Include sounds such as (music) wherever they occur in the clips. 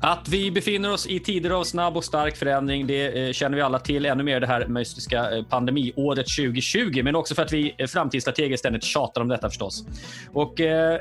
Att vi befinner oss i tider av snabb och stark förändring, det eh, känner vi alla till. Ännu mer det här mystiska eh, pandemiåret 2020, men också för att vi framtidsstrateger framtidsstrategiskt ständigt tjatar om detta förstås. Och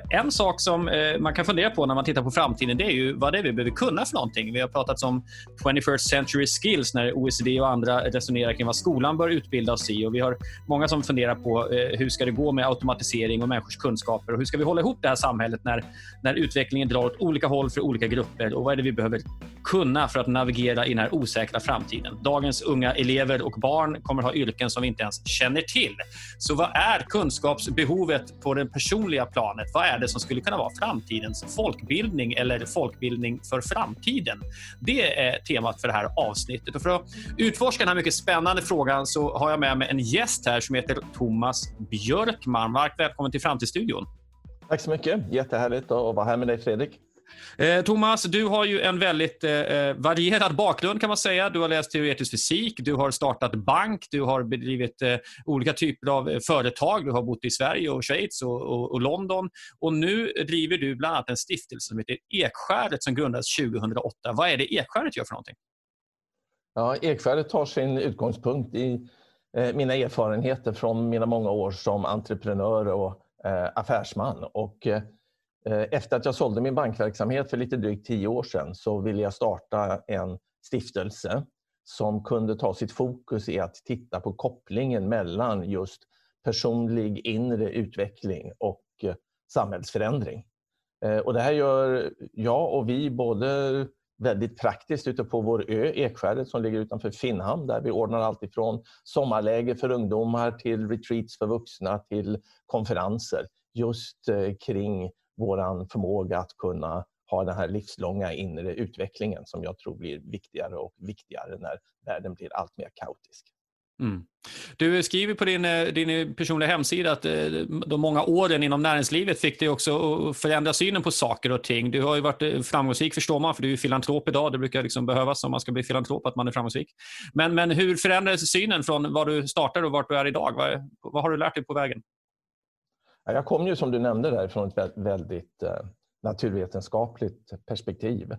en sak som man kan fundera på när man tittar på framtiden, det är ju vad det är vi behöver kunna för någonting. Vi har pratat om 21st century skills när OECD och andra resonerar kring vad skolan bör utbilda oss i. Och vi har många som funderar på hur ska det gå med automatisering och människors kunskaper och hur ska vi hålla ihop det här samhället när, när utvecklingen drar åt olika håll för olika grupper och vad är det vi behöver kunna för att navigera i den här osäkra framtiden. Dagens unga elever och barn kommer ha yrken som vi inte ens känner till. Så vad är kunskapsbehovet på det personliga planet? Vad är det som skulle kunna vara framtidens folkbildning eller folkbildning för framtiden? Det är temat för det här avsnittet. Och för att utforska den här mycket spännande frågan så har jag med mig en gäst här som heter Thomas Björkman. Varmt välkommen till Framtidsstudion. Tack så mycket. Jättehärligt att vara här med dig, Fredrik. Eh, Thomas, du har ju en väldigt eh, eh, varierad bakgrund kan man säga. Du har läst teoretisk fysik, du har startat bank, du har bedrivit eh, olika typer av eh, företag. Du har bott i Sverige, och Schweiz och, och, och, London. Och Nu driver du bland annat en stiftelse som heter Ekskäret som grundades 2008. Vad är det Ekskäret gör för någonting? Ja, Ekskäret tar sin utgångspunkt i eh, mina erfarenheter från mina många år som entreprenör och eh, affärsman. Och, Eh, Eh, efter att jag sålde min bankverksamhet för lite drygt tio år sedan så ville jag starta en stiftelse som kunde ta sitt fokus i att titta på kopplingen mellan just personlig inre utveckling och eh, samhällsförändring. Eh, och det här gör jag och vi både väldigt praktiskt ute på vår ö Ekskäret som ligger utanför Finnhamn där vi ordnar allt ifrån sommarläger för ungdomar till retreats för vuxna till konferenser just kring vår förmåga att kunna ha den här livslånga inre utvecklingen som jag tror blir viktigare och viktigare när världen blir allt mer kaotisk. Mm. Du skriver på din, eh, din eh, personliga hemsida att eh, de många åren inom näringslivet fick dig också att förändra synen på saker och ting. Du har ju varit framgångsrik förstår man, för du är filantrop idag. Det brukar liksom behövas om man ska bli filantrop, att man är framgångsrik. Men, men hur förändrades synen från var du startade och vart du är idag? Vad, vad har du lärt dig på vägen? Jag kom ju som du nämnde där från ett väldigt eh, naturvetenskapligt perspektiv.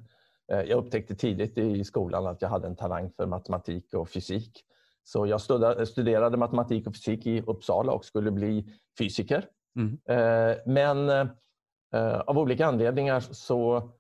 Eh, jag upptäckte tidigt i skolan att jag hade en talang för matematik och fysik. Så jag studerade matematik och fysik i Uppsala och skulle bli fysiker. Mm. Eh, men av olika anledningar så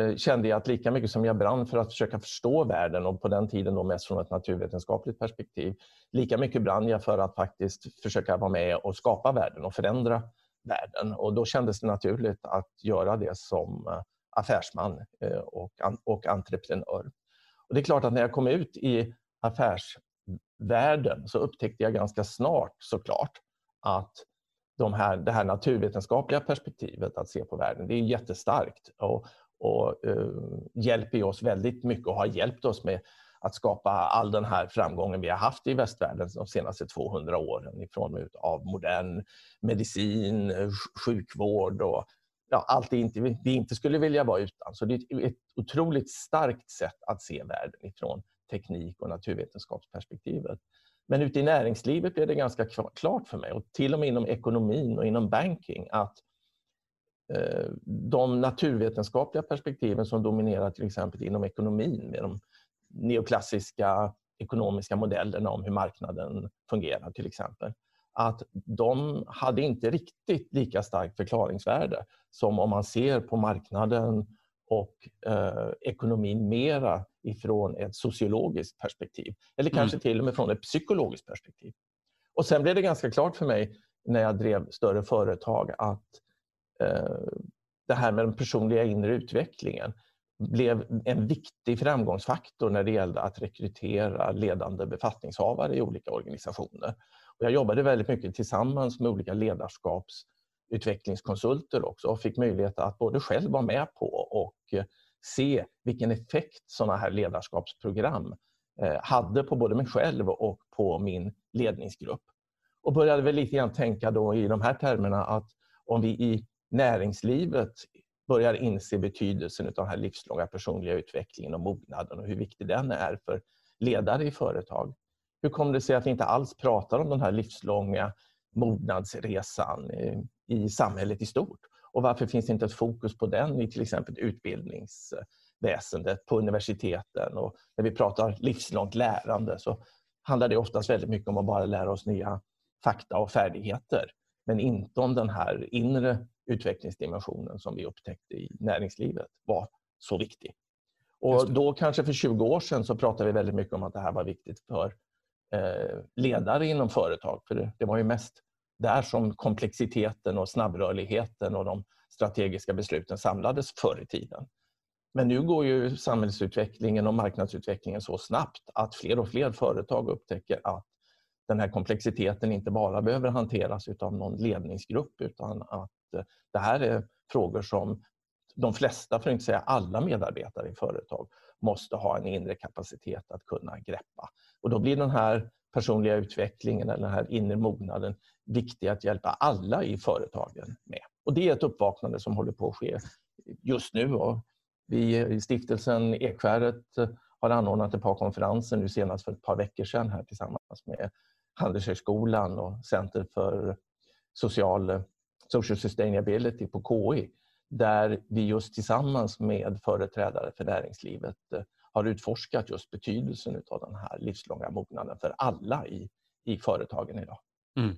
Eh, kände jag att lika mycket som jag brann för att försöka förstå världen och på den tiden då mest från ett naturvetenskapligt perspektiv, lika mycket brann jag för att faktiskt försöka vara med och skapa världen och förändra världen. Och då kändes det naturligt att göra det som eh, affärsman eh, och, och entreprenör. Och det är klart att när jag kom ut i affärsvärlden så upptäckte jag ganska snart såklart att de här, det här naturvetenskapliga perspektivet att se på världen, det är jättestarkt och, och eh, hjälper oss väldigt mycket och har hjälpt oss med att skapa all den här framgången vi har haft i västvärlden de senaste 200 åren i form av modern medicin, sjukvård och ja, allt det inte, vi inte skulle vilja vara utan. Så det är ett otroligt starkt sätt att se världen ifrån teknik och naturvetenskapsperspektivet. Men ute i näringslivet blev det ganska klart för mig, och till och med inom ekonomin och inom banking, att de naturvetenskapliga perspektiven som dominerar till exempel inom ekonomin med de neoklassiska ekonomiska modellerna om hur marknaden fungerar till exempel. Att de hade inte riktigt lika starkt förklaringsvärde som om man ser på marknaden och eh, ekonomin mera ifrån ett sociologiskt perspektiv. Eller kanske mm. till och med från ett psykologiskt perspektiv. Och Sen blev det ganska klart för mig när jag drev större företag att eh, Eh, det här med den personliga inre utvecklingen blev en viktig framgångsfaktor när det gällde att rekrytera ledande befattningshavare i olika organisationer. Och jag jobbade väldigt mycket tillsammans med olika ledarskapsutvecklingskonsulter också och fick möjlighet att både själv vara med på och eh, se vilken effekt sådana här ledarskapsprogram eh, hade på både mig själv och på min ledningsgrupp. Och började väl lite grann tänka då i de här termerna att om vi i näringslivet börjar inse betydelsen av den här livslånga personliga utvecklingen och mognaden och hur viktig den är för ledare i företag. Hur kommer det sig att vi inte alls pratar om den här livslånga mognadsresan eh, i samhället i stort? Och varför finns det inte ett fokus på den i till exempel utbildningsväsendet, på universiteten och när vi pratar livslångt lärande så handlar det oftast väldigt mycket om att bara lära oss nya fakta och färdigheter. Men inte om den här inre utvecklingsdimensionen som vi upptäckte i näringslivet var så viktig. Och då kanske för 20 år sedan så pratade vi väldigt mycket om att det här var viktigt för eh, ledare inom företag. För det, det var ju mest där som komplexiteten och snabbrörligheten och de strategiska besluten samlades förr i tiden. Men nu går ju samhällsutvecklingen och marknadsutvecklingen så snabbt att fler och fler företag upptäcker att den här komplexiteten inte bara behöver hanteras av någon ledningsgrupp utan att det här är frågor som de flesta, för att inte säga alla medarbetare i företag måste ha en inre kapacitet att kunna greppa. Och då blir den här personliga utvecklingen eller den här inre mognaden viktig att hjälpa alla i företagen med. Och det är ett uppvaknande som håller på att ske just nu. Och vi i stiftelsen Ekskäret har anordnat ett par konferenser nu senast för ett par veckor sedan här tillsammans med Handelshögskolan och Center för social, social sustainability på KI där vi just tillsammans med företrädare för näringslivet eh, har utforskat just betydelsen av den här livslånga mognaden för alla i, i företagen idag. Mm.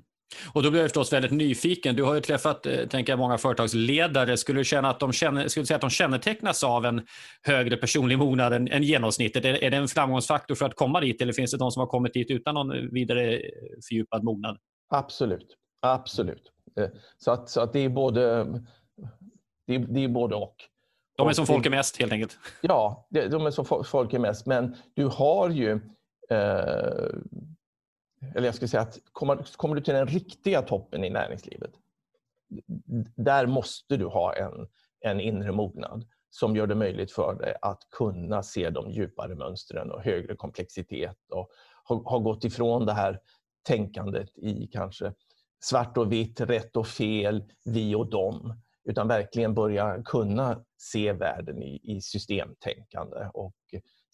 Och då blir jag förstås väldigt nyfiken. Du har ju träffat eh, tänker jag, många företagsledare. Skulle du, känna att de känner, skulle du säga att de kännetecknas av en högre personlig mognad än, än genomsnittet? Är, är det en framgångsfaktor för att komma dit eller finns det de som har kommit dit utan någon vidare eh, fördjupad mognad? Absolut. Absolut. Så att, så att det är både det är, det är både och. De är som folk är mest helt enkelt? (laughs) Ja, de är som folk är mest. Men du har ju... Eh, eller jag skulle säga att kommer, kommer du till den riktiga toppen i näringslivet, där måste du ha en, en inre mognad som gör det möjligt för dig att kunna se de djupare mönstren och högre komplexitet och ha, ha gått ifrån det här tänkandet i kanske svart och vitt, rätt och fel, vi och dem utan verkligen börja kunna se världen i, i systemtänkande och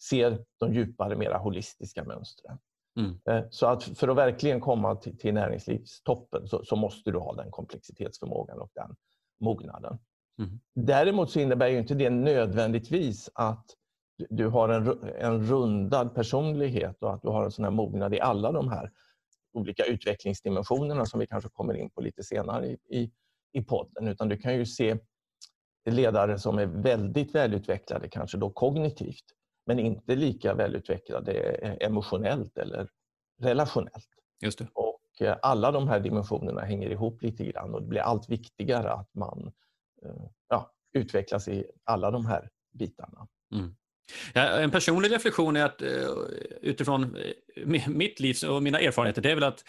se de djupare, mera holistiska mönstren. Mm. Eh, så att för att verkligen komma till, till näringslivstoppen så, så, måste du ha den komplexitetsförmågan och den mognaden. Mm. Däremot så innebär ju inte det nödvändigtvis att du har en, en rundad personlighet och att du har en sån här mognad i alla de här olika utvecklingsdimensionerna som vi kanske kommer in på lite senare i, i i podden utan du kan ju se ledare som är väldigt välutvecklade, kanske då kognitivt, men inte lika välutvecklade emotionellt eller relationellt. Just det. Och eh, alla de här dimensionerna hänger ihop lite grann och det blir allt viktigare att man eh, ja, utvecklas i alla de här bitarna. Mm. Ja, en personlig reflektion är att eh, utifrån eh, mitt liv och mina erfarenheter, det är väl att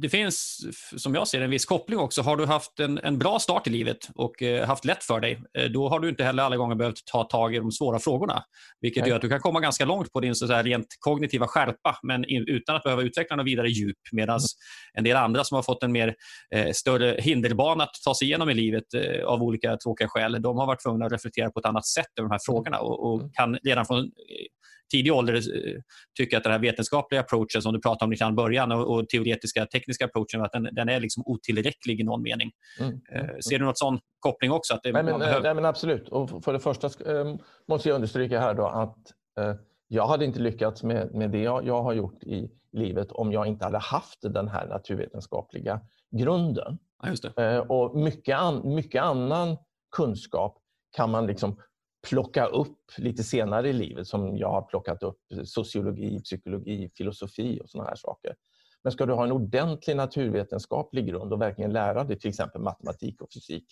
det finns, som jag ser en viss koppling också. Har du haft en, en bra start i livet och eh, haft lätt för dig, eh, då har du inte heller alla gånger behövt ta tag i de svåra frågorna. Vilket Nej. gör att du kan komma ganska långt på din så här, rent kognitiva skärpa, men utan att behöva utveckla något vidare djup. Medan mm. en del andra som har fått en mer eh, större hinderbana att ta sig igenom i livet eh, av olika tråkiga skäl, de har varit tvungna att reflektera på ett annat sätt över de här frågorna och, och mm. kan redan från tidig ålder eh, tycker att den här vetenskapliga approachen som du pratade om i början och, och teoretiska tekniska approachen, att den, den, är liksom otillräcklig i någon mening. Mm. Eh, ser du något sån koppling också? Att det, nej, men, behöver... nej, men absolut. Och för det första eh, måste jag understryka här då att eh, jag hade inte lyckats med, med det jag, jag har gjort i livet om jag inte hade haft den här naturvetenskapliga grunden. Ja, eh, och mycket, an, mycket annan kunskap kan man liksom plocka upp lite senare i livet som jag har plockat upp sociologi, psykologi, filosofi och såna här saker. Men ska du ha en ordentlig naturvetenskaplig grund och verkligen lära dig till exempel matematik och fysik,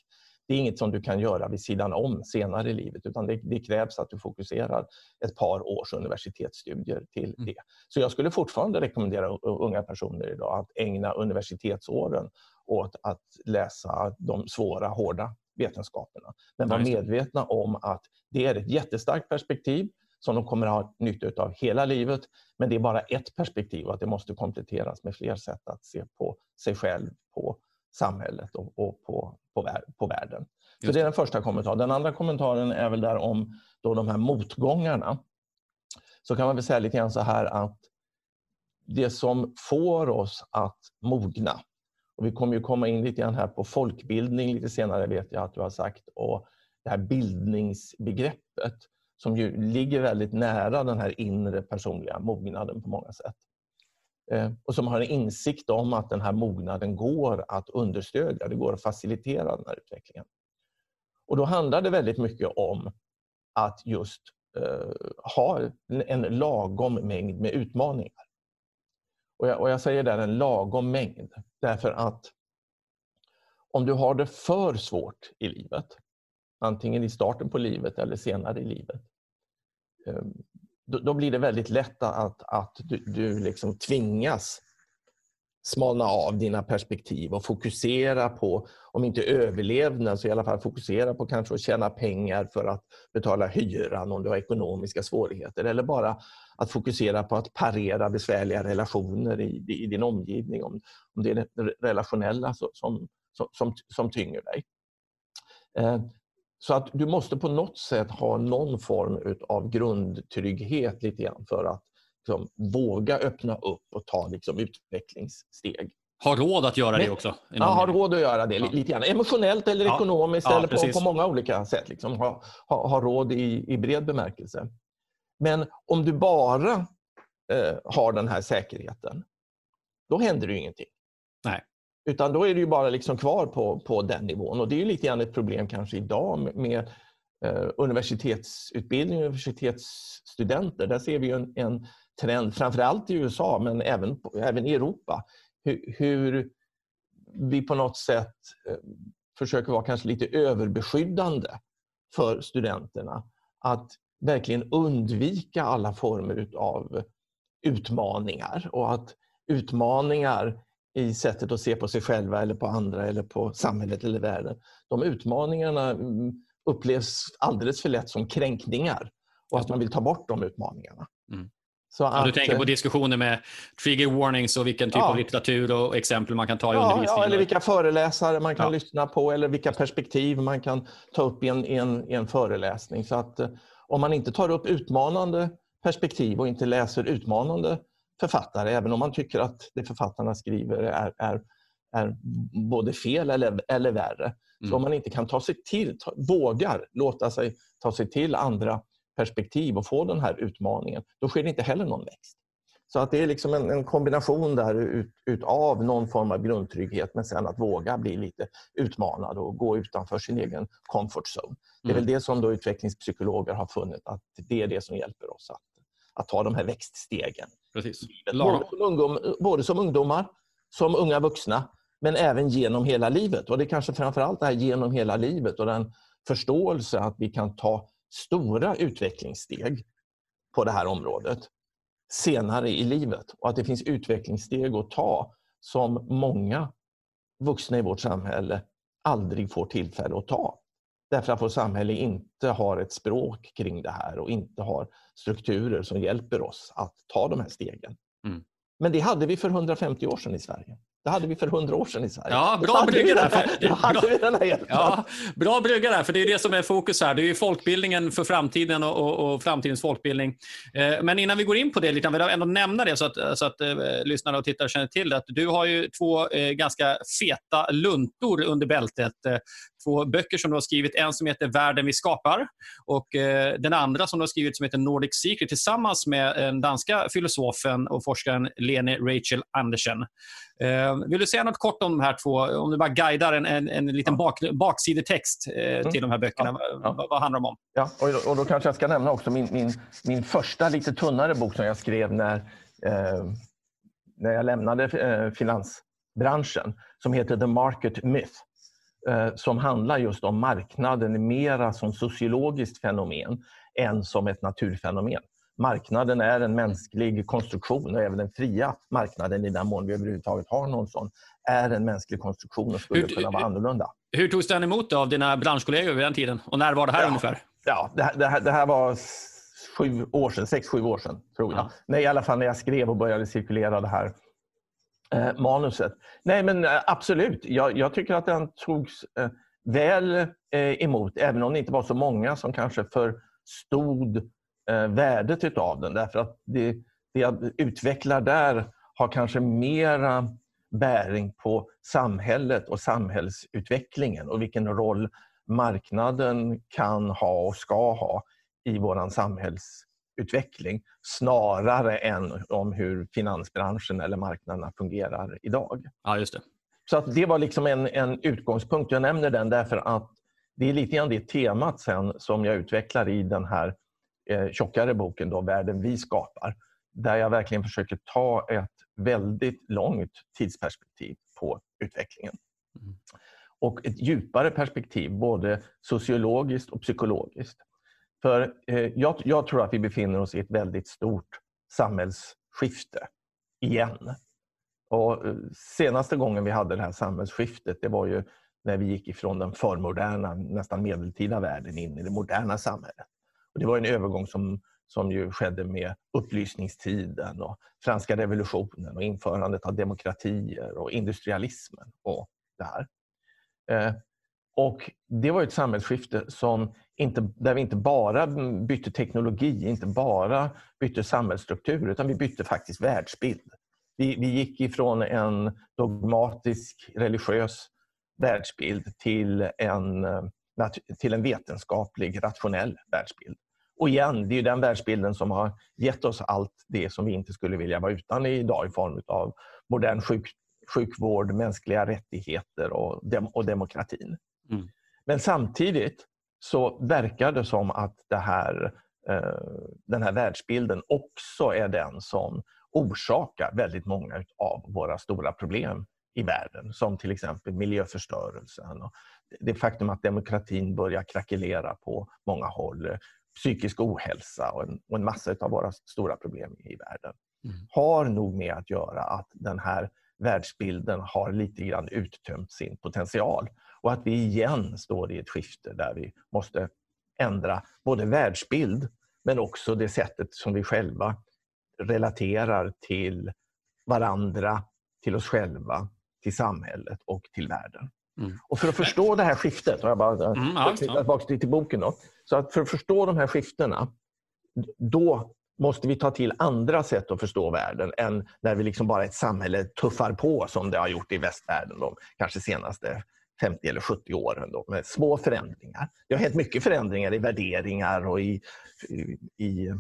det är inget som du kan göra vid sidan om senare i livet utan det, det krävs att du fokuserar ett par års universitetsstudier till mm. det. Så jag skulle fortfarande rekommendera unga personer idag att ägna universitetsåren åt att läsa de svåra, hårda vetenskaperna. Men var medvetna om att det är ett jättestarkt perspektiv som de kommer att ha nytta av hela livet. Men det är bara ett perspektiv och att det måste kompletteras med fler sätt att se på sig själv, på samhället och, och på, på, på världen. Så det är den första kommentaren. Den andra kommentaren är väl där om då de här motgångarna. Så kan man väl säga lite grann så här att det som får oss att mogna, och vi kommer ju komma in lite grann här på folkbildning lite senare vet jag att du har sagt, och det här bildningsbegreppet som ju ligger väldigt nära den här inre personliga mognaden på många sätt. Eh, och som har en insikt om att den här mognaden går att understödja, det går att facilitera den här utvecklingen. Och då handlar det väldigt mycket om att just eh, ha en lagom mängd med utmaningar. Och jag, och jag säger där en lagom mängd därför att om du har det för svårt i livet, antingen i starten på livet eller senare i livet, ehm, då, då blir det väldigt lätt att, att du, du liksom tvingas smalna av dina perspektiv och fokusera på, om inte överlevnad, så i alla fall fokusera på kanske att tjäna pengar för att betala hyran om du har ekonomiska svårigheter. Eller bara att fokusera på att parera besvärliga relationer i, i din omgivning, om, om det är det relationella som, som, som, som tynger dig. Eh, så att du måste på något sätt ha någon form av grundtrygghet lite grann för att liksom, våga öppna upp och ta liksom, utvecklingssteg. Ha råd att göra det också? Ja, ha råd att göra det ja. lite grann. Emotionellt eller ja. ekonomiskt ja, eller på, på, många olika sätt. Liksom. Ha, ha, ha råd i, i bred bemärkelse. Men om du bara eh, har den här säkerheten, då händer det ingenting. Nej. Utan då är du bara liksom kvar på, på den nivån. Och Det är lite grann ett problem kanske idag med, med eh, universitetsutbildning och universitetsstudenter. Där ser vi en, en trend, framförallt i USA men även, även i Europa, hur, hur vi på något sätt eh, försöker vara kanske lite överbeskyddande för studenterna. Att verkligen undvika alla former av utmaningar och att utmaningar i sättet att se på sig själva eller på andra eller på samhället eller världen. De utmaningarna mm, upplevs alldeles för lätt som kränkningar och att man vill ta bort de utmaningarna. Mm. Så att, du tänker på diskussioner med trigger warnings och vilken typ ja. av litteratur och exempel man kan ta i ja, undervisningen? Ja, eller vilka föreläsare man kan lyssna på eller vilka perspektiv man kan ta upp i en, i en, i en föreläsning. Så att eh, om man inte tar upp utmanande perspektiv och inte läser utmanande författare, även om man tycker att det författarna skriver är, är, är både fel eller, eller värre. Mm. Så om man inte kan ta sig till, ta, vågar låta sig ta sig till andra perspektiv och få den här utmaningen, då sker det inte heller någon växt. Så att det är liksom en, en kombination där ut, utav någon form av grundtrygghet men sen att våga bli lite utmanad och gå utanför sin egen comfort zone. Det är mm. väl det som då utvecklingspsykologer har funnit att det är det som hjälper oss att, att ta de här växtstegen. Precis. Både, som ungdom, både som ungdomar, som unga vuxna, men även genom hela livet. Och Det är kanske framförallt det här genom hela livet och den förståelse att vi kan ta stora utvecklingssteg på det här området senare i livet och att det finns utvecklingssteg att ta som många vuxna i vårt samhälle aldrig får tillfälle att ta. Därför att vårt samhälle inte har ett språk kring det här och inte har strukturer som hjälper oss att ta de här stegen. Mm. Men det hade vi för 150 år sedan i Sverige. Det hade vi för hundra år sedan i Sverige. Ja, bra brygga där. ja, bra brygga där, för det är det som är fokus här. Det är ju folkbildningen för framtiden och, och, och framtidens folkbildning. Eh, men innan vi går in på det, lite, vill jag ändå nämna det så att, så att eh, lyssnare och tittare känner till det. Att du har ju två eh, ganska feta luntor under bältet. Eh, två böcker som du har skrivit. En som heter Världen vi skapar och eh, den andra som du har skrivit som heter Nordic Secret tillsammans med den danska filosofen och forskaren Lene Rachel Andersen. Eh, vill du säga något kort om de här två? Om du bara guidar en, en, en liten bak, baksidetext eh, mm. till de här böckerna. Ja, ja. Vad, vad, handlar de om? Ja, och, och då kanske jag ska nämna också min, min, min första lite tunnare bok som jag skrev när, eh, när jag lämnade eh, finansbranschen som heter The Market Myth eh, som handlar just om marknaden mera som sociologiskt fenomen än som ett naturfenomen marknaden är en mänsklig konstruktion och även den fria marknaden i den mån vi överhuvudtaget har någon sån är en mänsklig konstruktion och skulle hur, kunna vara annorlunda. Hur togs den emot av dina branschkollegor vid den tiden? Och när var det här ja, ungefär? Ja, det, det, här, det här var sju år sedan, sex, sju år sedan tror jag. Ja. Nej, I alla fall när jag skrev och började cirkulera det här eh, manuset. Nej, men eh, absolut. Jag, jag, tycker att den togs eh, väl eh, emot, även om det inte var så många som kanske förstod eh, värdet utav den. Därför att det, det jag utvecklar där har kanske mera bäring på samhället och samhällsutvecklingen och vilken roll marknaden kan ha och ska ha i vår samhällsutveckling snarare än om hur finansbranschen eller marknaderna fungerar idag. Ja, just det. Så att det var liksom en, en utgångspunkt. Jag nämner den därför att det är lite grann det temat sen som jag utvecklar i den här eh, tjockare boken då, Världen vi skapar. Där jag verkligen försöker ta ett väldigt långt tidsperspektiv på utvecklingen. Mm. Och ett djupare perspektiv, både sociologiskt och psykologiskt. För eh, jag, jag, tror att vi befinner oss i ett väldigt stort samhällsskifte igen. Och eh, senaste gången vi hade det här samhällsskiftet det var ju när vi gick ifrån den förmoderna, nästan medeltida världen in i det moderna samhället. Och det var en övergång som, som ju skedde med upplysningstiden och franska revolutionen och införandet av demokratier och industrialismen och det här. Eh, och det var ett samhällsskifte som inte, där vi inte bara bytte teknologi, inte bara bytte samhällsstruktur, utan vi bytte faktiskt världsbild. Vi, vi gick ifrån en dogmatisk religiös världsbild till en, till en vetenskaplig, rationell världsbild. Och igen, det är den världsbilden som har gett oss allt det som vi inte skulle vilja vara utan idag i form av modern sjuk, sjukvård, mänskliga rättigheter och, dem, och demokratin. Mm. Men samtidigt så verkar det som att det här, eh, den här världsbilden också är den som orsakar väldigt många av våra stora problem i världen, som till exempel miljöförstörelsen och det faktum att demokratin börjar krackelera på många håll, psykisk ohälsa och en, och en massa av våra stora problem i världen. Mm. har nog med att göra att den här världsbilden har lite grann uttömt sin potential och att vi igen står i ett skifte där vi måste ändra både världsbild men också det sättet som vi själva relaterar till varandra, till oss själva, till samhället och till världen. Mm. Och för att förstå det här skiftet, och jag bara mm, ja, tillbaka till, till boken. Då, så att för att förstå de här skiftena, då måste vi ta till andra sätt att förstå världen än när vi liksom bara ett samhälle tuffar på som det har gjort i västvärlden de kanske senaste 50 eller 70 åren ändå, med små förändringar. Det har hänt mycket förändringar i värderingar och i, i, i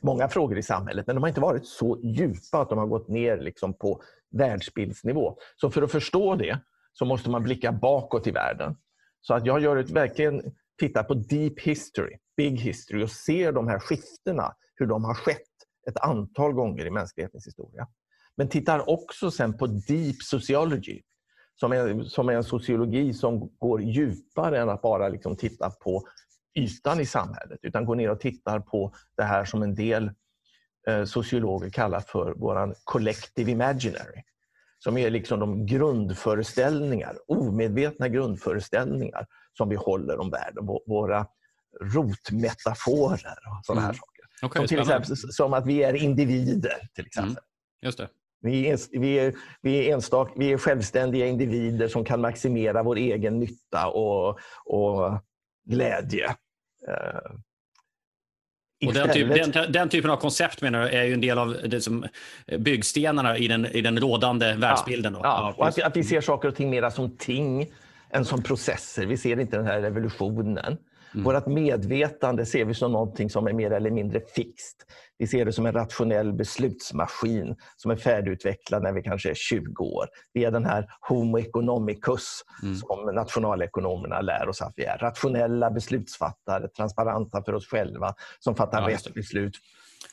många frågor i samhället, men de har inte varit så djupa att de har gått ner liksom på världsbildsnivå. Så för att förstå det så måste man blicka bakåt i världen. Så att jag gör ett, verkligen tittar på deep history, big history och ser de här skiftena, hur de har skett ett antal gånger i mänsklighetens historia. Men tittar också sen på deep sociology, som är, som en sociologi som går djupare än att bara liksom titta på ytan i samhället, utan går ner och tittar på det här som en del eh, sociologer kallar för vår collective imaginary. Som är liksom de grundföreställningar, omedvetna grundföreställningar som vi håller om världen. Våra rotmetaforer och sådana här mm. saker. Okay, som, till exempel, som att vi är individer. till exempel. Mm. Just det. Vi är, vi, är, vi, är enstak, vi är självständiga individer som kan maximera vår egen nytta och, och glädje. Uh, och den, typ, den, den, typen av koncept menar du är ju en del av det som byggstenarna i den, i den rådande världsbilden. Ja, ja. och att, att, vi ser saker och ting mer som ting än som processer. Vi ser inte den här revolutionen. Mm. Vårt medvetande ser vi som någonting som är mer eller mindre fixt. Vi ser det som en rationell beslutsmaskin som är färdigutvecklad när vi kanske är 20 år. Vi är den här Homo economicus mm. som nationalekonomerna lär oss att vi är. Rationella beslutsfattare, transparenta för oss själva, som fattar ja, rätt beslut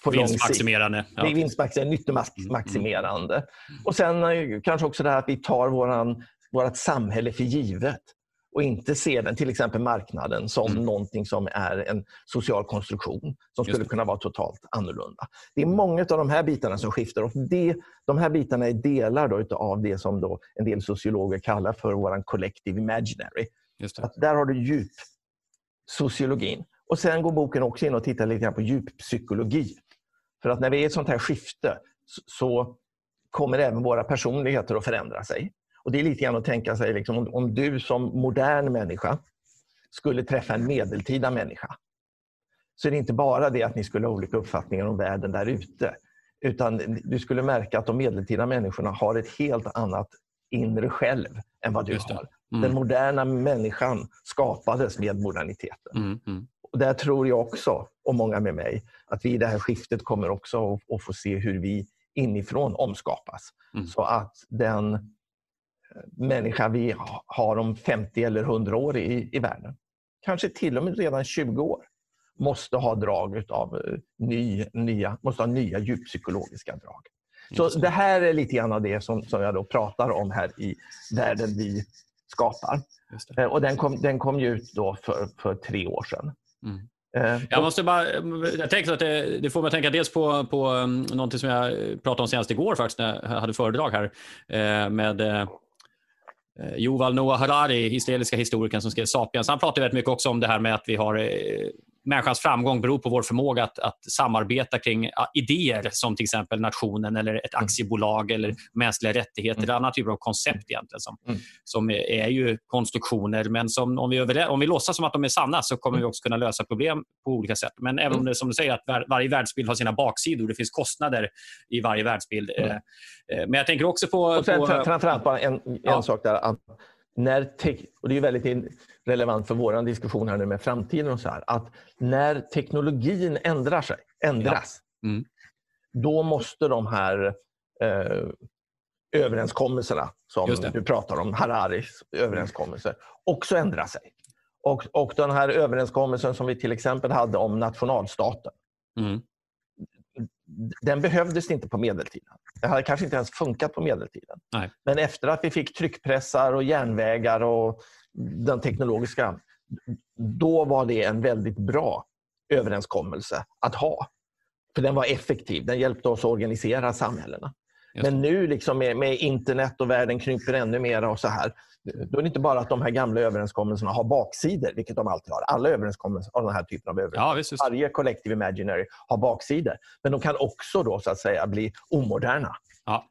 på vinstmaximerande. Ja. Det är vinstmaximerande, nyttomaximerande. Mm. Och sen eh, kanske också det här att vi tar våran, vårt samhälle för givet och inte se den, till exempel marknaden, som mm. någonting som är en social konstruktion som skulle kunna vara totalt annorlunda. Det är många av de här bitarna som skiftar och det, de här bitarna är delar då av det som då en del sociologer kallar för vår collective imaginary. där har du djup sociologin. Och Sen går boken också in och tittar lite grann på djuppsykologi. För att när vi är i ett sånt här skifte så kommer även våra personligheter att förändra sig. Och Det är lite grann att tänka sig, liksom, om, om du som modern människa skulle träffa en medeltida människa så är det inte bara det att ni skulle ha olika uppfattningar om världen där ute. Utan du skulle märka att de medeltida människorna har ett helt annat inre själv än vad du har. Mm. Den moderna människan skapades med moderniteten. Mm, mm. Och där tror jag också, och många med mig, att vi i det här skiftet kommer också att, att få se hur vi inifrån omskapas. Mm. Så att den människa vi har om 50 eller 100 år i, i världen, kanske till och med redan 20 år, måste ha drag av eh, ny, nya, måste ha nya djuppsykologiska drag. Så det här är lite grann av det som, som jag då pratar om här i världen vi skapar. Eh, och den kom, den kom ut då för, för tre år sedan. Mm. Eh, jag måste bara, jag tänker att det, det, får mig att tänka dels på, på um, någonting som jag pratade om senast igår faktiskt när jag hade föredrag här med Eh, Yuval Noah Harari, israeliska historikern som skrev Sapiens. Han pratar väldigt mycket också om det här med att vi har eh, människans framgång beror på vår förmåga att, att samarbeta kring idéer som till exempel nationen eller ett mm. aktiebolag eller mänskliga rättigheter eller mm. andra typer av koncept egentligen som, mm. som är ju konstruktioner. Men som, om, vi över, om vi låtsas som att de är sanna så kommer vi också kunna lösa problem på olika sätt. Men även om det som du säger att var, varje världsbild har sina baksidor, det finns kostnader i varje världsbild. Eh, eh men jag tänker också på... Och sen, på framförallt bara en, en ja. sak där. När och det är väldigt relevant för vår diskussion här nu med framtiden och så här, att när teknologin ändrar sig, ändras, ja. mm. då måste de här eh, överenskommelserna som du pratar om, Hararis överenskommelser, också ändra sig. Och, och den här överenskommelsen som vi till exempel hade om nationalstaten, mm. Den behövdes inte på medeltiden. Det hade kanske inte ens funkat på medeltiden. Nej. Men efter att vi fick tryckpressar och järnvägar och den teknologiska, då var det en väldigt bra överenskommelse att ha. För den var effektiv, den hjälpte oss att organisera samhällena. Men nu liksom med, med, internet och världen kryper ännu mer och så här, då är det inte bara att de här gamla överenskommelserna har baksidor, vilket de alltid har. Alla överenskommelser av den här typen av överenskommelser, ja, varje collective imaginary har baksidor. Men de kan också då så att säga bli omoderna. Ja.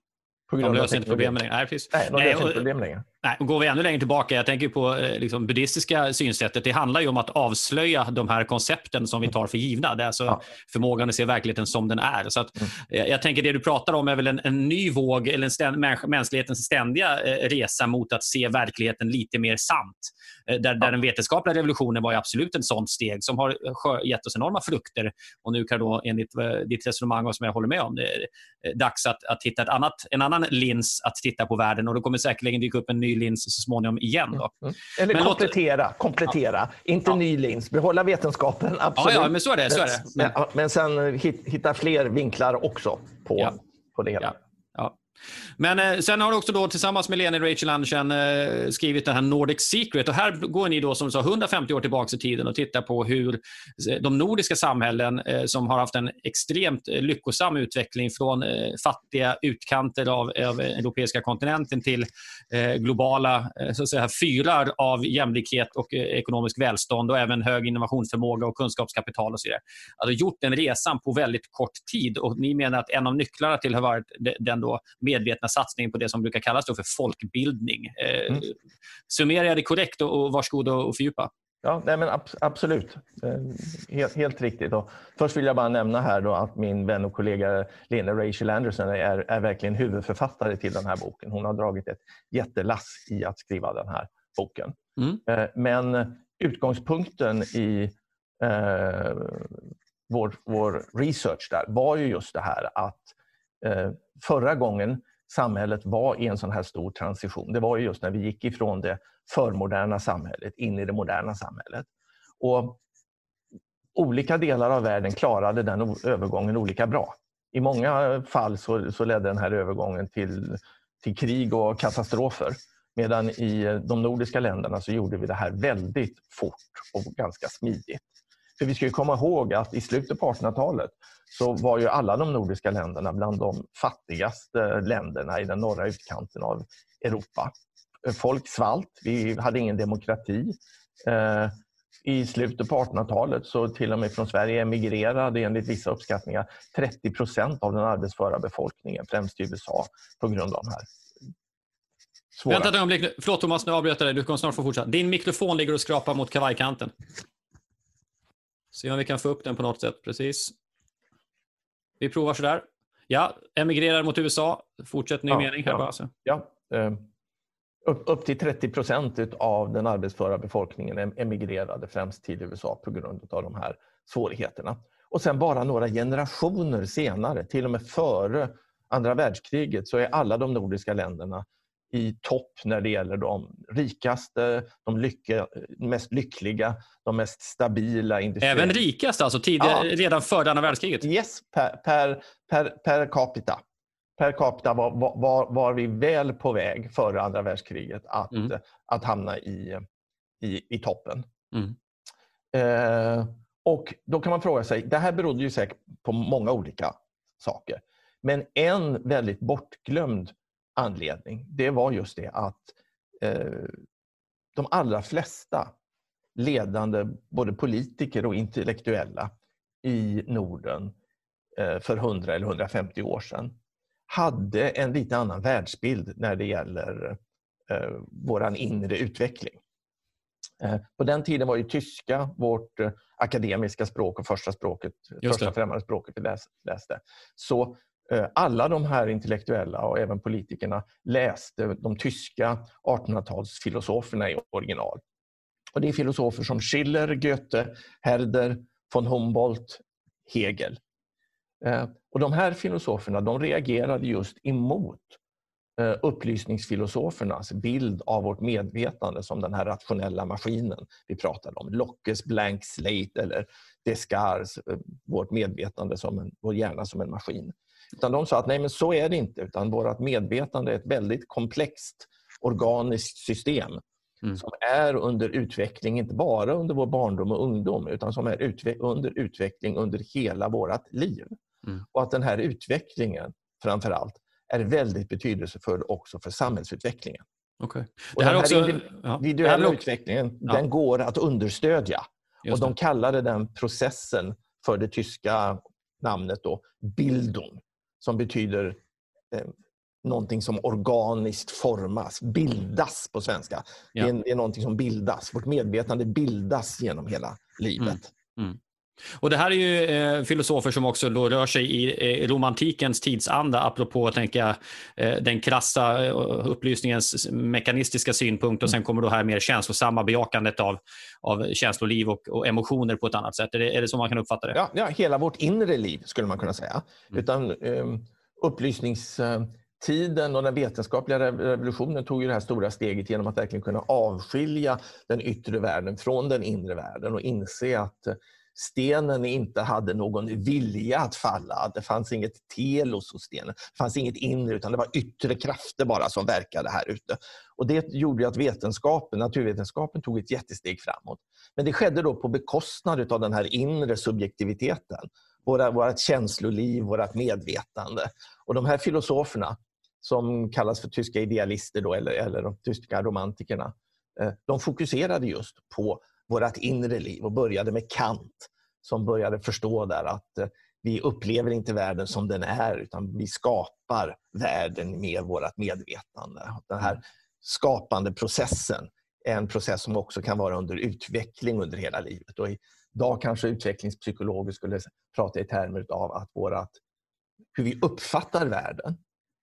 På grund de löser inte problemen längre. Nej, precis. Nej, de löser inte problemen längre. Nej, och går vi ännu längre tillbaka, jag tänker på eh, liksom, buddhistiska synsättet. Det handlar ju om att avslöja de här koncepten som vi tar för givna. Det är alltså ja. förmågan att se verkligheten som den är. Så att, mm. Eh, jag tänker det du pratar om är väl en, en ny våg, eller en ständ, mänsklighetens ständiga eh, resa mot att se verkligheten lite mer sant. Där, ja. där den vetenskapliga revolutionen var absolut ett sånt steg som har gett oss enorma frukter. Och nu kan då enligt ditt resonemang, som jag håller med om, det är dags att, att hitta ett annat, en annan lins att titta på världen. Och då kommer säkerligen dyka upp en ny lins så småningom igen. Då. Mm. Eller men komplettera, låt... komplettera. Ja. inte ja. ny lins. Behålla vetenskapen, absolut. Ja, ja men så är det. Så är det. Men... Men, men sen hitta fler vinklar också på, på det hela. Men eh, sen har du också då tillsammans med Leni Rachel Andersen eh, skrivit den här Nordic Secret. Och här går ni då som sa 150 år tillbaka i tiden och tittar på hur eh, de nordiska samhällen eh, som har haft en extremt eh, lyckosam utveckling från eh, fattiga utkanter av, av europeiska kontinenten till eh, globala så att säga, fyrar av jämlikhet och ekonomisk välstånd och även hög innovationsförmåga och kunskapskapital och så vidare. Alltså gjort den resan på väldigt kort tid och ni menar att en av nycklarna till har varit den då medvetna satsningen på det som brukar kallas för folkbildning. Eh, mm. Summerar jag det korrekt och, och varsågod och fördjupa. Ja, nej men ab absolut. Eh, helt, helt riktigt. Och först vill jag bara nämna här då att min vän och kollega Lena Rachel Anderson är, är verkligen huvudförfattare till den här boken. Hon har dragit ett jättelass i att skriva den här boken. Mm. Eh, men utgångspunkten i eh, vår, vår research där var ju just det här att Eh, förra gången samhället var i en sån här stor transition, det var just när vi gick ifrån det förmoderna samhället in i det moderna samhället. Och olika delar av världen klarade den övergången olika bra. I många fall så, så ledde den här övergången till, till krig och katastrofer. Medan i de nordiska länderna så gjorde vi det här väldigt fort och ganska smidigt. För vi ska komma ihåg att i slutet på 1800-talet så var ju alla de nordiska länderna bland de fattigaste länderna i den norra utkanten av Europa. Folk svalt, vi hade ingen demokrati. Eh, I slutet på 1800-talet så till och med från Sverige emigrerade enligt vissa uppskattningar 30 procent av den arbetsföra befolkningen, främst i USA, på grund av de här svåra... Vänta ett ögonblick. Förlåt Thomas, nu avbryter jag dig. Du kommer snart få fortsätta. Din mikrofon ligger och skrapar mot kavajkanten. Se om vi kan få upp den på något sätt. Precis. Vi provar sådär. Ja, emigrerar mot USA. Fortsätt ny ja, mening här ja, bara. Så. Ja, eh, upp, upp till 30 procent av den arbetsföra befolkningen emigrerade främst till USA på grund av de här svårigheterna. Och sen bara några generationer senare, till och med före andra världskriget, så är alla de nordiska länderna i topp när det gäller de rikaste, de lycka, mest lyckliga, de mest stabila industrierna. Även rikast alltså, tidigare, ja. redan före andra världskriget? Yes, per, per, per, per capita. Per capita var, var, var, vi väl på väg före andra världskriget att, mm. att hamna i, i, i toppen. Mm. Eh, och Då kan man fråga sig, det här berodde ju säkert på många olika saker. Men en väldigt bortglömd anledning, det var just det att eh, de allra flesta ledande både politiker och intellektuella i Norden eh, för 100 eller 150 år sedan hade en lite annan världsbild när det gäller eh, vår inre utveckling. Eh, på den tiden var ju tyska vårt eh, akademiska språk och första språket, första främmande språket vi läste. Så Eh, alla de här intellektuella och även politikerna läste de tyska 1800-talsfilosoferna i original. Och det är filosofer som Schiller, Goethe, Herder, von Humboldt, Hegel. Eh, och de här filosoferna de reagerade just emot eh, upplysningsfilosofernas bild av vårt medvetande som den här rationella maskinen vi pratade om. Lockes blank slate eller Descartes, vårt medvetande som en, vår hjärna som en maskin. Utan de sa att nej, men så är det inte. Utan vårt medvetande är ett väldigt komplext organiskt system mm. som är under utveckling, inte bara under vår barndom och ungdom, utan som är utve under utveckling under hela vårt liv. Mm. Och att den här utvecklingen, framför allt, är väldigt betydelsefull också för samhällsutvecklingen. Okay. Det här och den här också, individuella ja. utvecklingen, ja. den går att understödja. och De kallade den processen för det tyska namnet då, Bildung som betyder eh, någonting som organiskt formas, bildas på svenska. Ja. Det, är, det är någonting som bildas. Vårt medvetande bildas genom hela livet. Mm. Mm. Och Det här är ju eh, filosofer som också då rör sig i eh, romantikens tidsanda, apropå tänker jag, eh, den krassa eh, upplysningens mekanistiska synpunkt och sen kommer då här mer känslosamma bejakandet av, av känsloliv och, och emotioner på ett annat sätt. Är det, är det så man kan uppfatta det? Ja, ja hela vårt inre liv skulle man kunna säga. Mm. Utan eh, upplysningstiden och den vetenskapliga revolutionen tog ju det här stora steget genom att verkligen kunna avskilja den yttre världen från den inre världen och inse att stenen inte hade någon vilja att falla. Det fanns inget telos hos stenen. Det fanns inget inre, utan det var yttre krafter bara som verkade här ute. Och Det gjorde att vetenskapen, naturvetenskapen tog ett jättesteg framåt. Men det skedde då på bekostnad av den här inre subjektiviteten. Våra, vårt känsloliv, vårt medvetande. Och de här filosoferna, som kallas för tyska idealister då, eller, eller de tyska romantikerna, eh, de fokuserade just på vårt inre liv och började med Kant som började förstå där att eh, vi upplever inte världen som den är utan vi skapar världen med vårt medvetande. Den här skapande processen är en process som också kan vara under utveckling under hela livet. Och idag kanske utvecklingspsykologer skulle prata i termer av att vårat, hur vi uppfattar världen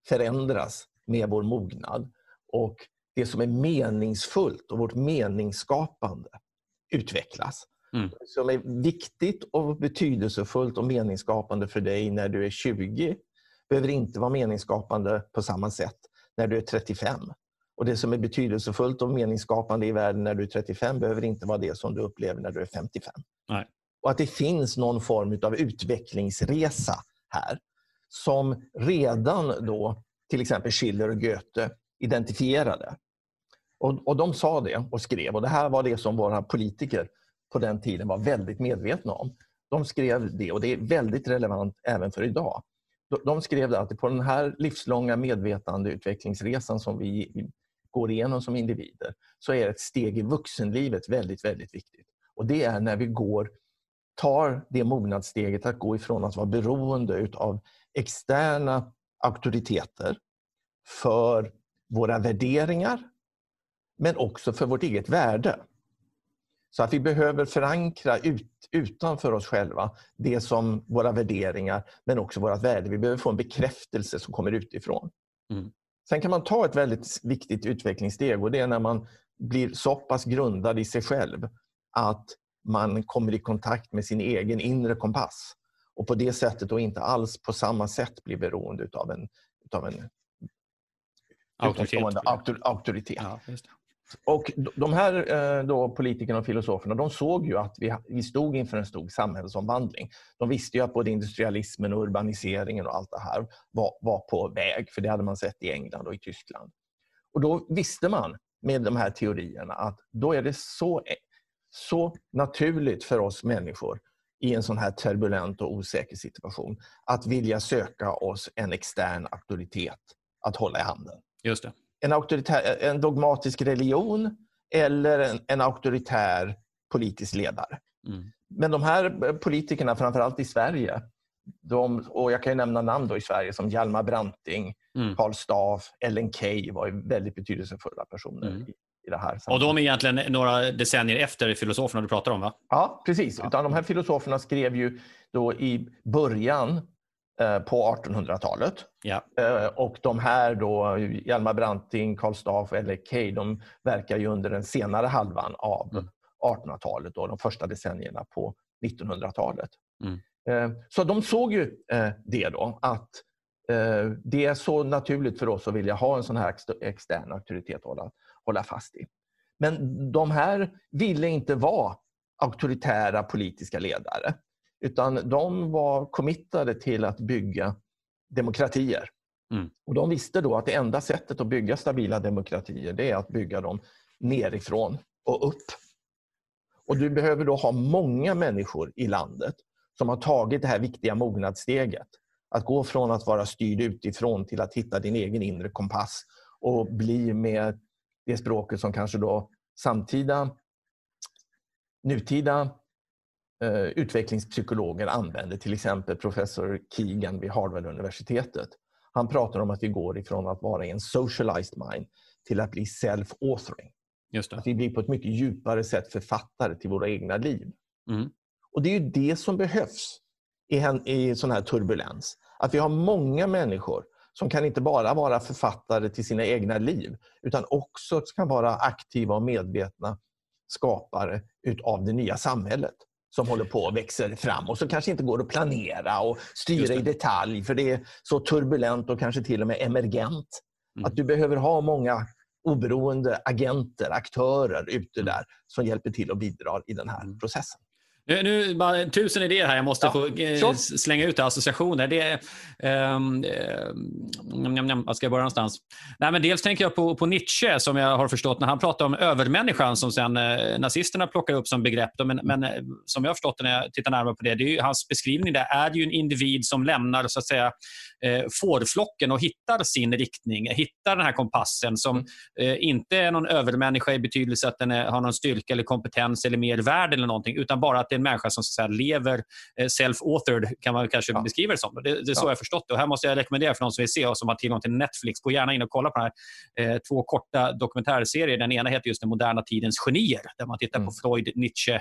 förändras med vår mognad. Och det som är meningsfullt och vårt meningsskapande utvecklas. Mm. Som är viktigt och betydelsefullt och meningsskapande för dig när du är 20 behöver inte vara meningsskapande på samma sätt när du är 35. Och Det som är betydelsefullt och meningsskapande i världen när du är 35 behöver inte vara det som du upplever när du är 55. Nej. Och att det finns någon form av utvecklingsresa här som redan då till exempel Schiller och Goethe identifierade. Och, och de sa det och skrev och det här var det som våra politiker på den tiden var väldigt medvetna om. De skrev det och det är väldigt relevant även för idag. De skrev att på den här livslånga medvetandeutvecklingsresan som vi går igenom som individer så är ett steg i vuxenlivet väldigt, väldigt viktigt. Och Det är när vi går, tar det mognadssteget att gå ifrån att vara beroende av externa auktoriteter för våra värderingar men också för vårt eget värde. Så att vi behöver förankra ut, utanför oss själva det som våra värderingar men också vårt värde. Vi behöver få en bekräftelse som kommer utifrån. Mm. Sen kan man ta ett väldigt viktigt utvecklingssteg och det är när man blir så pass grundad i sig själv att man kommer i kontakt med sin egen inre kompass och på det sättet då inte alls på samma sätt blir beroende av en, utav en auktoritet. auktoritet. Ja, och de här eh, då, politikerna och filosoferna de såg ju att vi, vi stod inför en stor samhällsomvandling. De visste ju att både industrialismen och urbaniseringen och allt det här var, var på väg, för det hade man sett i England och i Tyskland. Och då visste man med de här teorierna att då är det så, så naturligt för oss människor i en sån här turbulent och osäker situation att vilja söka oss en extern auktoritet att hålla i handen. Just det. En, auktoritär, en dogmatisk religion eller en, en auktoritär politisk ledare. Mm. Men de här politikerna, framförallt i Sverige, de, och jag kan ju nämna namn då i Sverige som Hjalmar Branting, mm. Karl Staaf, Ellen Key var väldigt betydelsefulla personer mm. i, i det här. Och de är egentligen några decennier efter filosoferna du pratar om va? Ja, precis. Ja. Utan de här filosoferna skrev ju då i början på 1800-talet. Ja. Eh, och de här då, Hjalmar Branting, Karl Staaf och Ellen Key, de verkar ju under den senare halvan av mm. 1800-talet och de första decennierna på 1900-talet. Mm. Eh, så de såg ju eh, det då, att eh, det är så naturligt för oss att vilja ha en sån här extern auktoritet att hålla, hålla fast i. Men de här ville inte vara auktoritära politiska ledare. Utan de var committade till att bygga demokratier. Mm. Och De visste då att det enda sättet att bygga stabila demokratier det är att bygga dem nerifrån och upp. Och Du behöver då ha många människor i landet som har tagit det här viktiga mognadssteget. Att gå från att vara styrd utifrån till att hitta din egen inre kompass och bli med det språket som kanske då samtida, nutida utvecklingspsykologer använder. Till exempel professor Keegan vid Harvard-universitetet. Han pratar om att vi går ifrån att vara i en socialized mind till att bli self-authoring. Att vi blir på ett mycket djupare sätt författare till våra egna liv. Mm. Och Det är ju det som behövs i, en, i sån här turbulens. Att vi har många människor som kan inte bara vara författare till sina egna liv utan också kan vara aktiva och medvetna skapare av det nya samhället som håller på och växer fram och som kanske inte går att planera och styra i detalj för det är så turbulent och kanske till och med emergent. Mm. Att du behöver ha många oberoende agenter, aktörer ute mm. där som hjälper till och bidrar i den här mm. processen. Nu, nu bara tusen idéer här. Jag måste ja, få eh, slänga ut associationer. Det, um, um, vad ska jag börja någonstans? Nej, men dels tänker jag på, på Nietzsche som jag har förstått när han pratar om övermänniskan som sen eh, nazisterna plockar upp som begrepp. Men, men eh, som jag har förstått när jag tittar närmare på det, det är ju, hans beskrivning där är ju en individ som lämnar så att säga eh, fårflocken och hittar sin riktning, hittar den här kompassen som mm. eh, inte är någon övermänniska i betydelse att den är, har någon styrka eller kompetens eller mer värd eller någonting, utan bara att det är en människa som så säga, lever eh, self-authored, kan man kanske ja. beskriva det som. Det, det är så ja. jag förstått det. Och här måste jag rekommendera för någon som vill se och som har tillgång till Netflix, gå gärna in och kolla på de här eh, två korta dokumentärserier. Den ena heter just Den moderna tidens genier, där man tittar mm. på Freud, Nietzsche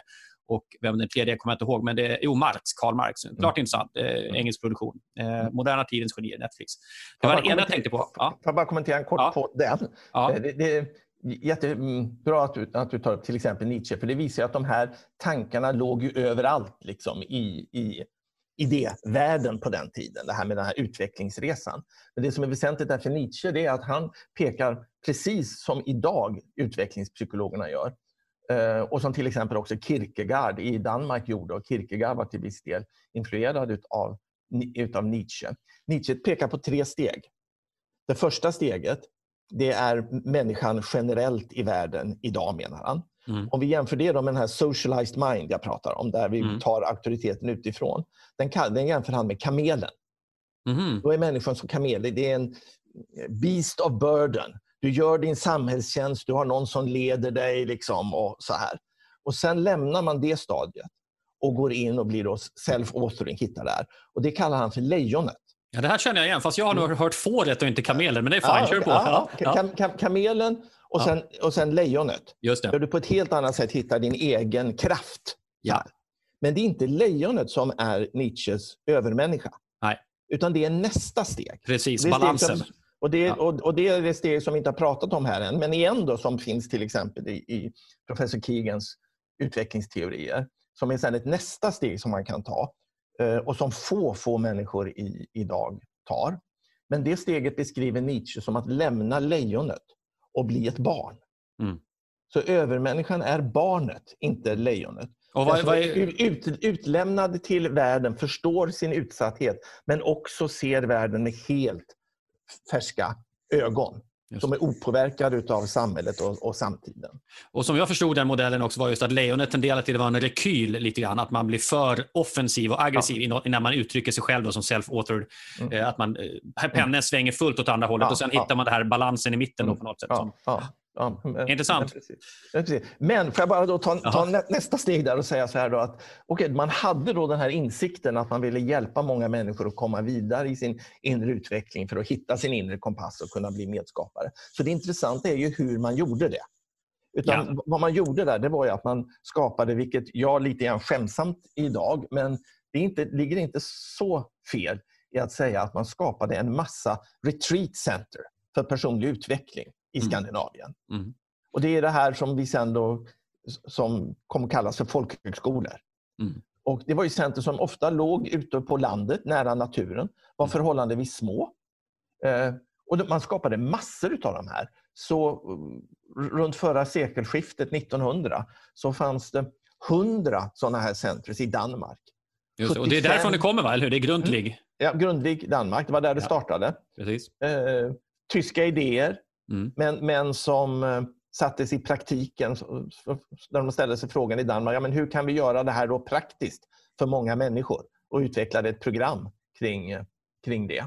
och vem den tredje kommer jag inte ihåg, men det är jo, Marx, Karl Marx. Mm. Klart mm. intressant. Eh, mm. engelsk produktion. Eh, mm. moderna tidens genier, Netflix. Det var det ena jag tänkte på. Ja. Får jag bara kommentera kort ja. på den? Ja. Det, det, Jättebra att du, att du tar upp till exempel Nietzsche, för det visar att de här tankarna låg ju överallt liksom, i, i idévärlden på den tiden, det här med den här utvecklingsresan. Men det som är väsentligt där för Nietzsche det är att han pekar precis som idag utvecklingspsykologerna gör eh, och som till exempel också Kierkegaard i Danmark gjorde och Kierkegaard var till viss del influerad utav, utav Nietzsche. Nietzsche pekar på tre steg. Det första steget det är människan generellt i världen idag, menar han. Mm. Om vi jämför det med den här socialized mind jag pratar om, där vi mm. tar auktoriteten utifrån. Den, kan, den jämför han med kamelen. Mm. Då är människan som kamel. Det är en beast of burden. Du gör din samhällstjänst, du har någon som leder dig. Liksom och så här. Och Sen lämnar man det stadiet och går in och blir self-authoring, hittar där. Och Det kallar han för lejonet. Ja, det här känner jag igen, fast jag har nog hört fåret och inte kamelen. Men det är fine, ja, kör på. Ja, ja. Kam, kam, kamelen och sen, och sen lejonet. Just det. Där du på ett helt annat sätt hittar din egen kraft. Ja. Men det är inte lejonet som är Nietzsches övermänniska. Nej. Utan det är nästa steg. Precis, balansen. Som, Och det, ja. och, och det är det steg som vi inte har pratat om här än, men igen då, som finns till exempel i, i professor Keegans utvecklingsteorier, som är sedan ett nästa steg som man kan ta eh, och som få, få människor i, idag tar. Men det steget beskriver Nietzsche som att lämna lejonet och bli ett barn. Mm. Så övermänniskan är barnet, inte lejonet. Och vad, vad är... ut, utlämnad till världen, förstår sin utsatthet men också ser världen med helt färska ögon. Som är opåverkade av samhället och, och, samtiden. Och Som jag förstod den modellen också var just att lejonet tenderar till att vara en rekyl lite grann. Att man blir för offensiv och aggressiv ja. när man uttrycker sig själv som self-authored. Mm. Eh, att man, eh, pennan mm. svänger fullt åt andra hållet ja, och sen ja. hittar man det här balansen i mitten mm. på något sätt. Som, Ja, men, Intressant. Men, precis. men får jag bara då ta, ta nästa steg där och säga så här då att okay, man hade då den här insikten att man ville hjälpa många människor att komma vidare i sin inre utveckling för att hitta sin inre kompass och kunna bli medskapare. Så det intressanta är ju hur man gjorde det. Utan ja. Vad man gjorde där det var att man skapade, vilket jag lite grann skämsamt idag, men det inte, ligger inte så fel i att säga att man skapade en massa retreat center för personlig utveckling i mm. Skandinavien. Mm. Och Det är det här som vi sen då, som kommer kallas för folkhögskolor. Mm. Och Det var ju center som ofta låg ute på landet, nära naturen, var mm. förhållandevis små. Eh, och Man skapade massor av de här. Så runt förra sekelskiftet, 1900, så fanns det 100 sådana här centrum i Danmark. Just, och Det är därifrån det kommer, va? eller hur? Det är Grundtvig? Mm. Ja, Grundtvig, Danmark. Det var där det startade. Precis. Eh, tyska idéer, Mm. Men, men som eh, sattes i praktiken, när de ställde sig frågan i Danmark, ja, men hur kan vi göra det här då praktiskt för många människor? Och utvecklade ett program kring, eh, kring det.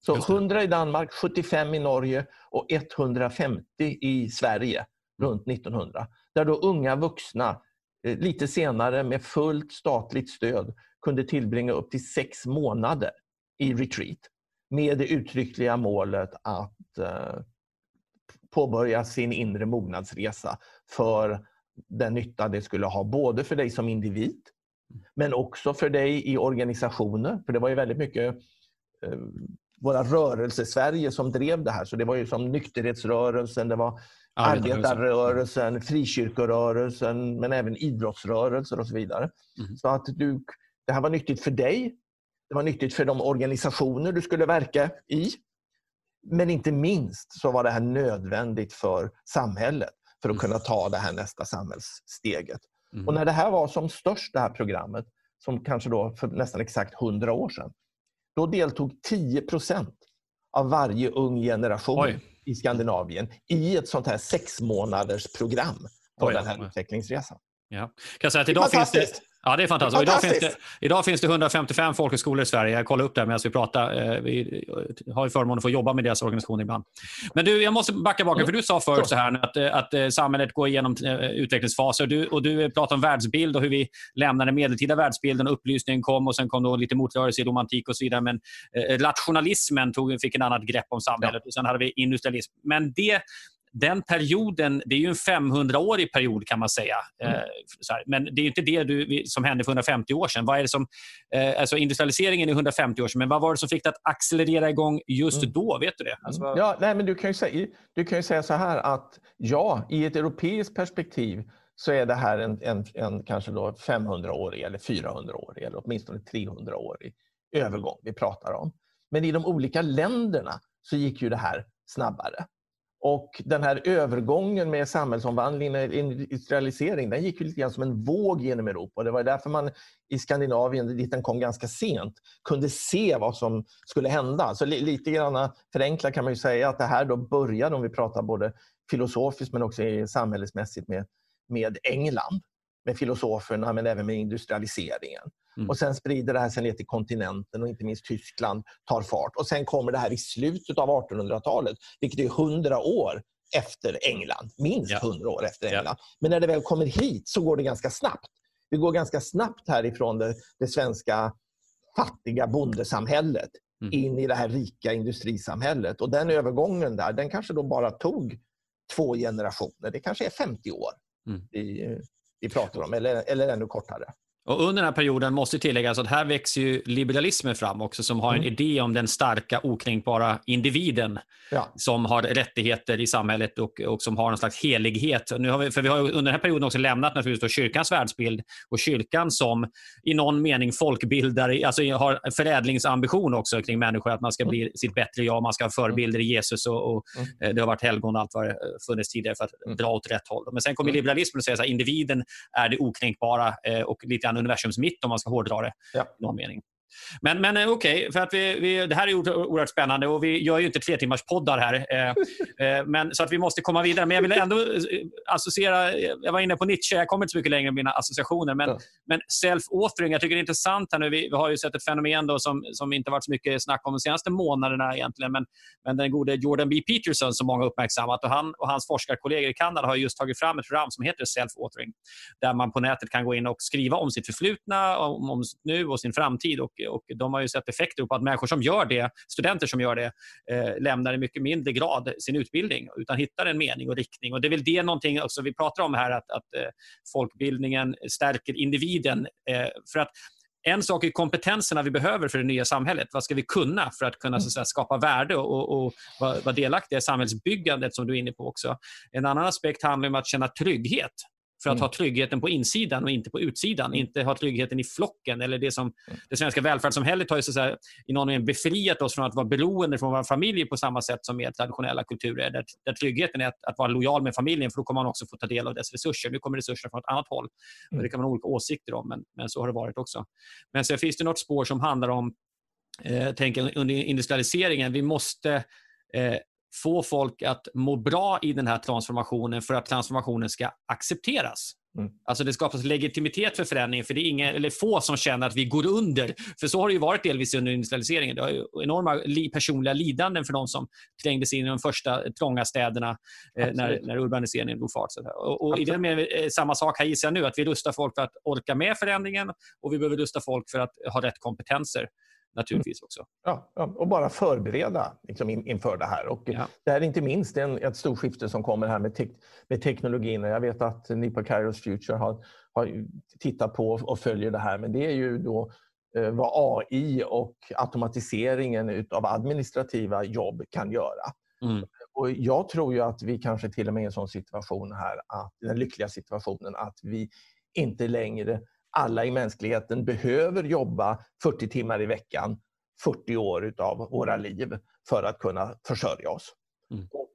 Så 100 i Danmark, 75 i Norge och 150 i Sverige runt 1900. Där då unga vuxna eh, lite senare med fullt statligt stöd kunde tillbringa upp till sex månader i retreat med det uttryckliga målet att påbörja sin inre mognadsresa för den nytta det skulle ha, både för dig som individ men också för dig i organisationer. För det var ju väldigt mycket eh, våra rörelser-Sverige som drev det här. Så det var ju som nykterhetsrörelsen, det var arbetarrörelsen, frikyrkorörelsen men även idrottsrörelser och så vidare. Mm. Så att du, det här var nyttigt för dig. Det var nyttigt för de organisationer du skulle verka i. Men inte minst så var det här nödvändigt för samhället för att mm. kunna ta det här nästa samhällssteget. Mm. Och när det här var som störst, det här programmet, som kanske då för nästan exakt 100 år sedan, då deltog 10 procent av varje ung generation Oj. i Skandinavien i ett sånt här sex månaders program på Oj, den här utvecklingsresan. Ja. Kan säga att idag finns det, Ja, det är fantastiskt. Idag finns, det, idag finns det 155 folkhögskolor i Sverige. Jag kollade upp det medan vi pratade. Eh, vi har ju förmånen att få jobba med deras organisation ibland. Men du, jag måste backa bak, för du sa förut så här att, eh, att eh, samhället går igenom utvecklingsfaser. Du, och du pratade om världsbild och hur vi lämnade medeltida världsbilden och upplysningen kom och sen kom då lite motrörelse i romantik och så vidare. Men rationalismen tog, fick en annat grepp om samhället ja. och sen hade vi industrialism. Men det den perioden, det är ju en 500-årig period kan man säga. Mm. Eh, men det är inte det du, som hände för 150 år sedan. Vad är det som, eh, alltså industrialiseringen är 150 år sedan, men vad var det som fick det att accelerera igång just mm. då? Vet du det? Alltså, vad... ja, nej, men du, kan ju säga, du kan ju säga så här att ja, i ett europeiskt perspektiv så är det här en, en, en kanske 500-årig eller 400-årig eller åtminstone 300-årig övergång vi pratar om. Men i de olika länderna så gick ju det här snabbare. Och den här övergången med samhällsomvandlingen, industrialisering, den gick lite grann som en våg genom Europa. Det var därför man i Skandinavien, dit den kom ganska sent, kunde se vad som skulle hända. Så lite grann förenklat kan man ju säga att det här då började, om vi pratar både filosofiskt men också samhällsmässigt, med, med England. Med filosoferna men även med industrialiseringen. Mm. Och sen sprider det här sig ner till kontinenten och inte minst Tyskland tar fart. Och sen kommer det här i slutet av 1800-talet, vilket är 100 år efter England. Minst ja. 100 år efter England. Ja. Men när det väl kommer hit så går det ganska snabbt. Vi går ganska snabbt härifrån det, det svenska fattiga bondesamhället mm. in i det här rika industrisamhället. Och den övergången där, den kanske då bara tog två generationer. Det kanske är 50 år mm. vi, vi pratar om, eller, eller ännu kortare. Och under den här perioden måste tilläggas att här växer ju liberalismen fram också som har en mm. idé om den starka okränkbara individen ja. som har rättigheter i samhället och, och som har en slags helighet. Nu har vi, för vi har under den här perioden också lämnat naturligtvis kyrkans världsbild och kyrkan som i någon mening folkbildare, alltså har förädlingsambition också kring människor, att man ska mm. bli sitt bättre jag, man ska ha förebilder i Jesus och, och mm. Eh, det har varit helgon och allt vad det funnits tidigare för att mm. dra åt rätt håll. Men sen kommer liberalismen och säger att individen är det okränkbara eh, och lite grann universums mitt om man ska hårdra det ja. i någon mening. Men, men eh, okej, okay, för att vi, vi, det här är oerhört spännande och vi gör ju inte tre timmars poddar här. Eh, eh, men, så att vi måste komma vidare. Men jag vill ändå eh, associera, jag var inne på Nietzsche, jag kommer inte så mycket längre med mina associationer. Men, ja. men self-authoring, jag tycker det är intressant här nu. Vi, vi har ju sett ett fenomen då som, som inte varit så mycket snack om de senaste månaderna egentligen. Men, men den gode Jordan B. Peterson som många uppmärksammat och han och hans forskarkollegor i Kanada har just tagit fram ett program som heter self-authoring. Där man på nätet kan gå in och skriva om sitt förflutna, om, om nu och sin framtid. Och, och de har ju sett effekter på att människor som gör det, studenter som gör det, eh, lämnar i mycket mindre grad sin utbildning utan hittar en mening och riktning. Och Det är väl det någonting också vi pratar om här, att, att eh, folkbildningen stärker individen. Eh, för att en sak är kompetenserna vi behöver för det nya samhället. Vad ska vi kunna för att kunna så att säga, skapa värde och, och vara, vara delaktiga i samhällsbyggandet som du är inne på också. En annan aspekt handlar om att känna trygghet för att mm. ha tryggheten på insidan och inte på utsidan. Mm. Inte ha tryggheten i flocken. eller Det som mm. det svenska välfärdssamhället har ju så att i någon mening befriat oss från att vara beroende från våra familjer på samma sätt som mer traditionella kulturer. Där, där tryggheten är att, att, vara lojal med familjen för då kommer man också få ta del av dess resurser. Nu kommer resurserna från ett annat håll. Mm. Det kan man ha olika åsikter om, men, men så har det varit också. Men sen finns det något spår som handlar om eh, tänk under industrialiseringen. Vi måste eh, få folk att må bra i den här transformationen för att transformationen ska accepteras. Mm. Alltså det skapas legitimitet för förändringen, för det är inga, eller få som känner att vi går under. För så har det ju varit delvis under industrialiseringen. Det har enorma li, personliga lidanden för de som trängdes in i de första trånga städerna eh, när, när urbaniseringen drog fart. Och, och i den med, eh, samma sak här gissar jag nu, att vi rustar folk för att orka med förändringen och vi behöver rusta folk för att ha rätt kompetenser naturligtvis också. Ja, och bara förbereda liksom, inför det här. Och ja. Det här är inte minst en, ett stort skifte som kommer här med, te med teknologin. Jag vet att ni på Kairos Future har, har tittat på och följer det här, men det är ju då eh, vad AI och automatiseringen av administrativa jobb kan göra. Mm. Och jag tror ju att vi kanske till och med är i en sån situation här, att, den lyckliga situationen att vi inte längre alla i mänskligheten behöver jobba 40 timmar i veckan 40 år av våra liv för att kunna försörja oss. Mm. Och,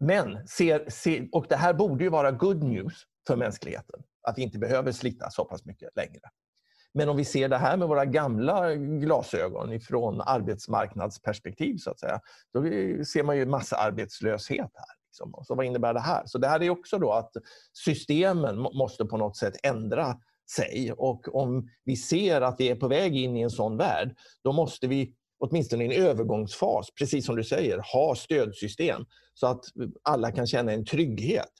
men, ser, ser, och det här borde ju vara good news för mänskligheten, att vi inte behöver slita så pass mycket längre. Men om vi ser det här med våra gamla glasögon ifrån arbetsmarknadsperspektiv, så att säga, då ser man ju massarbetslöshet här. Liksom. Så vad innebär det här? Så det här är också då att systemen måste på något sätt ändra sig. Och om vi ser att vi är på väg in i en sån värld, då måste vi åtminstone i en övergångsfas, precis som du säger, ha stödsystem så att alla kan känna en trygghet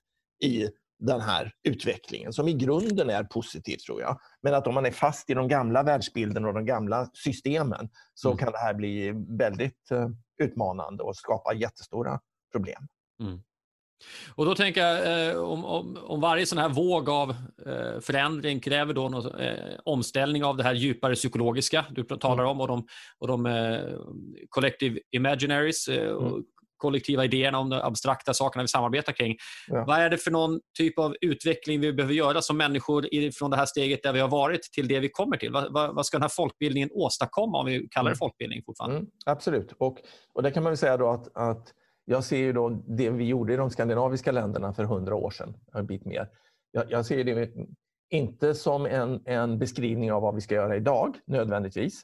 i den här utvecklingen som i grunden är positiv tror jag. Men att om man är fast i de gamla världsbilderna och de gamla systemen så mm. kan det här bli väldigt uh, utmanande och skapa jättestora problem. Mm. Och då tänker jag, eh, om, om, om, varje sån här våg av eh, förändring kräver då någon, eh, omställning av det här djupare psykologiska du talar om och de, och de eh, collective imaginaries eh, och mm. kollektiva idéerna om de abstrakta sakerna vi samarbetar kring. Ja. Vad är det för någon typ av utveckling vi behöver göra som människor från det här steget där vi har varit till det vi kommer till? Vad, vad, vad ska den här folkbildningen åstadkomma om vi kallar det mm. folkbildning fortfarande? Mm, absolut, och, och där kan man väl säga då att, att jag ser ju då det vi gjorde i de skandinaviska länderna för hundra år sedan, en bit mer. Jag, jag ser det inte som en, en beskrivning av vad vi ska göra idag nödvändigtvis,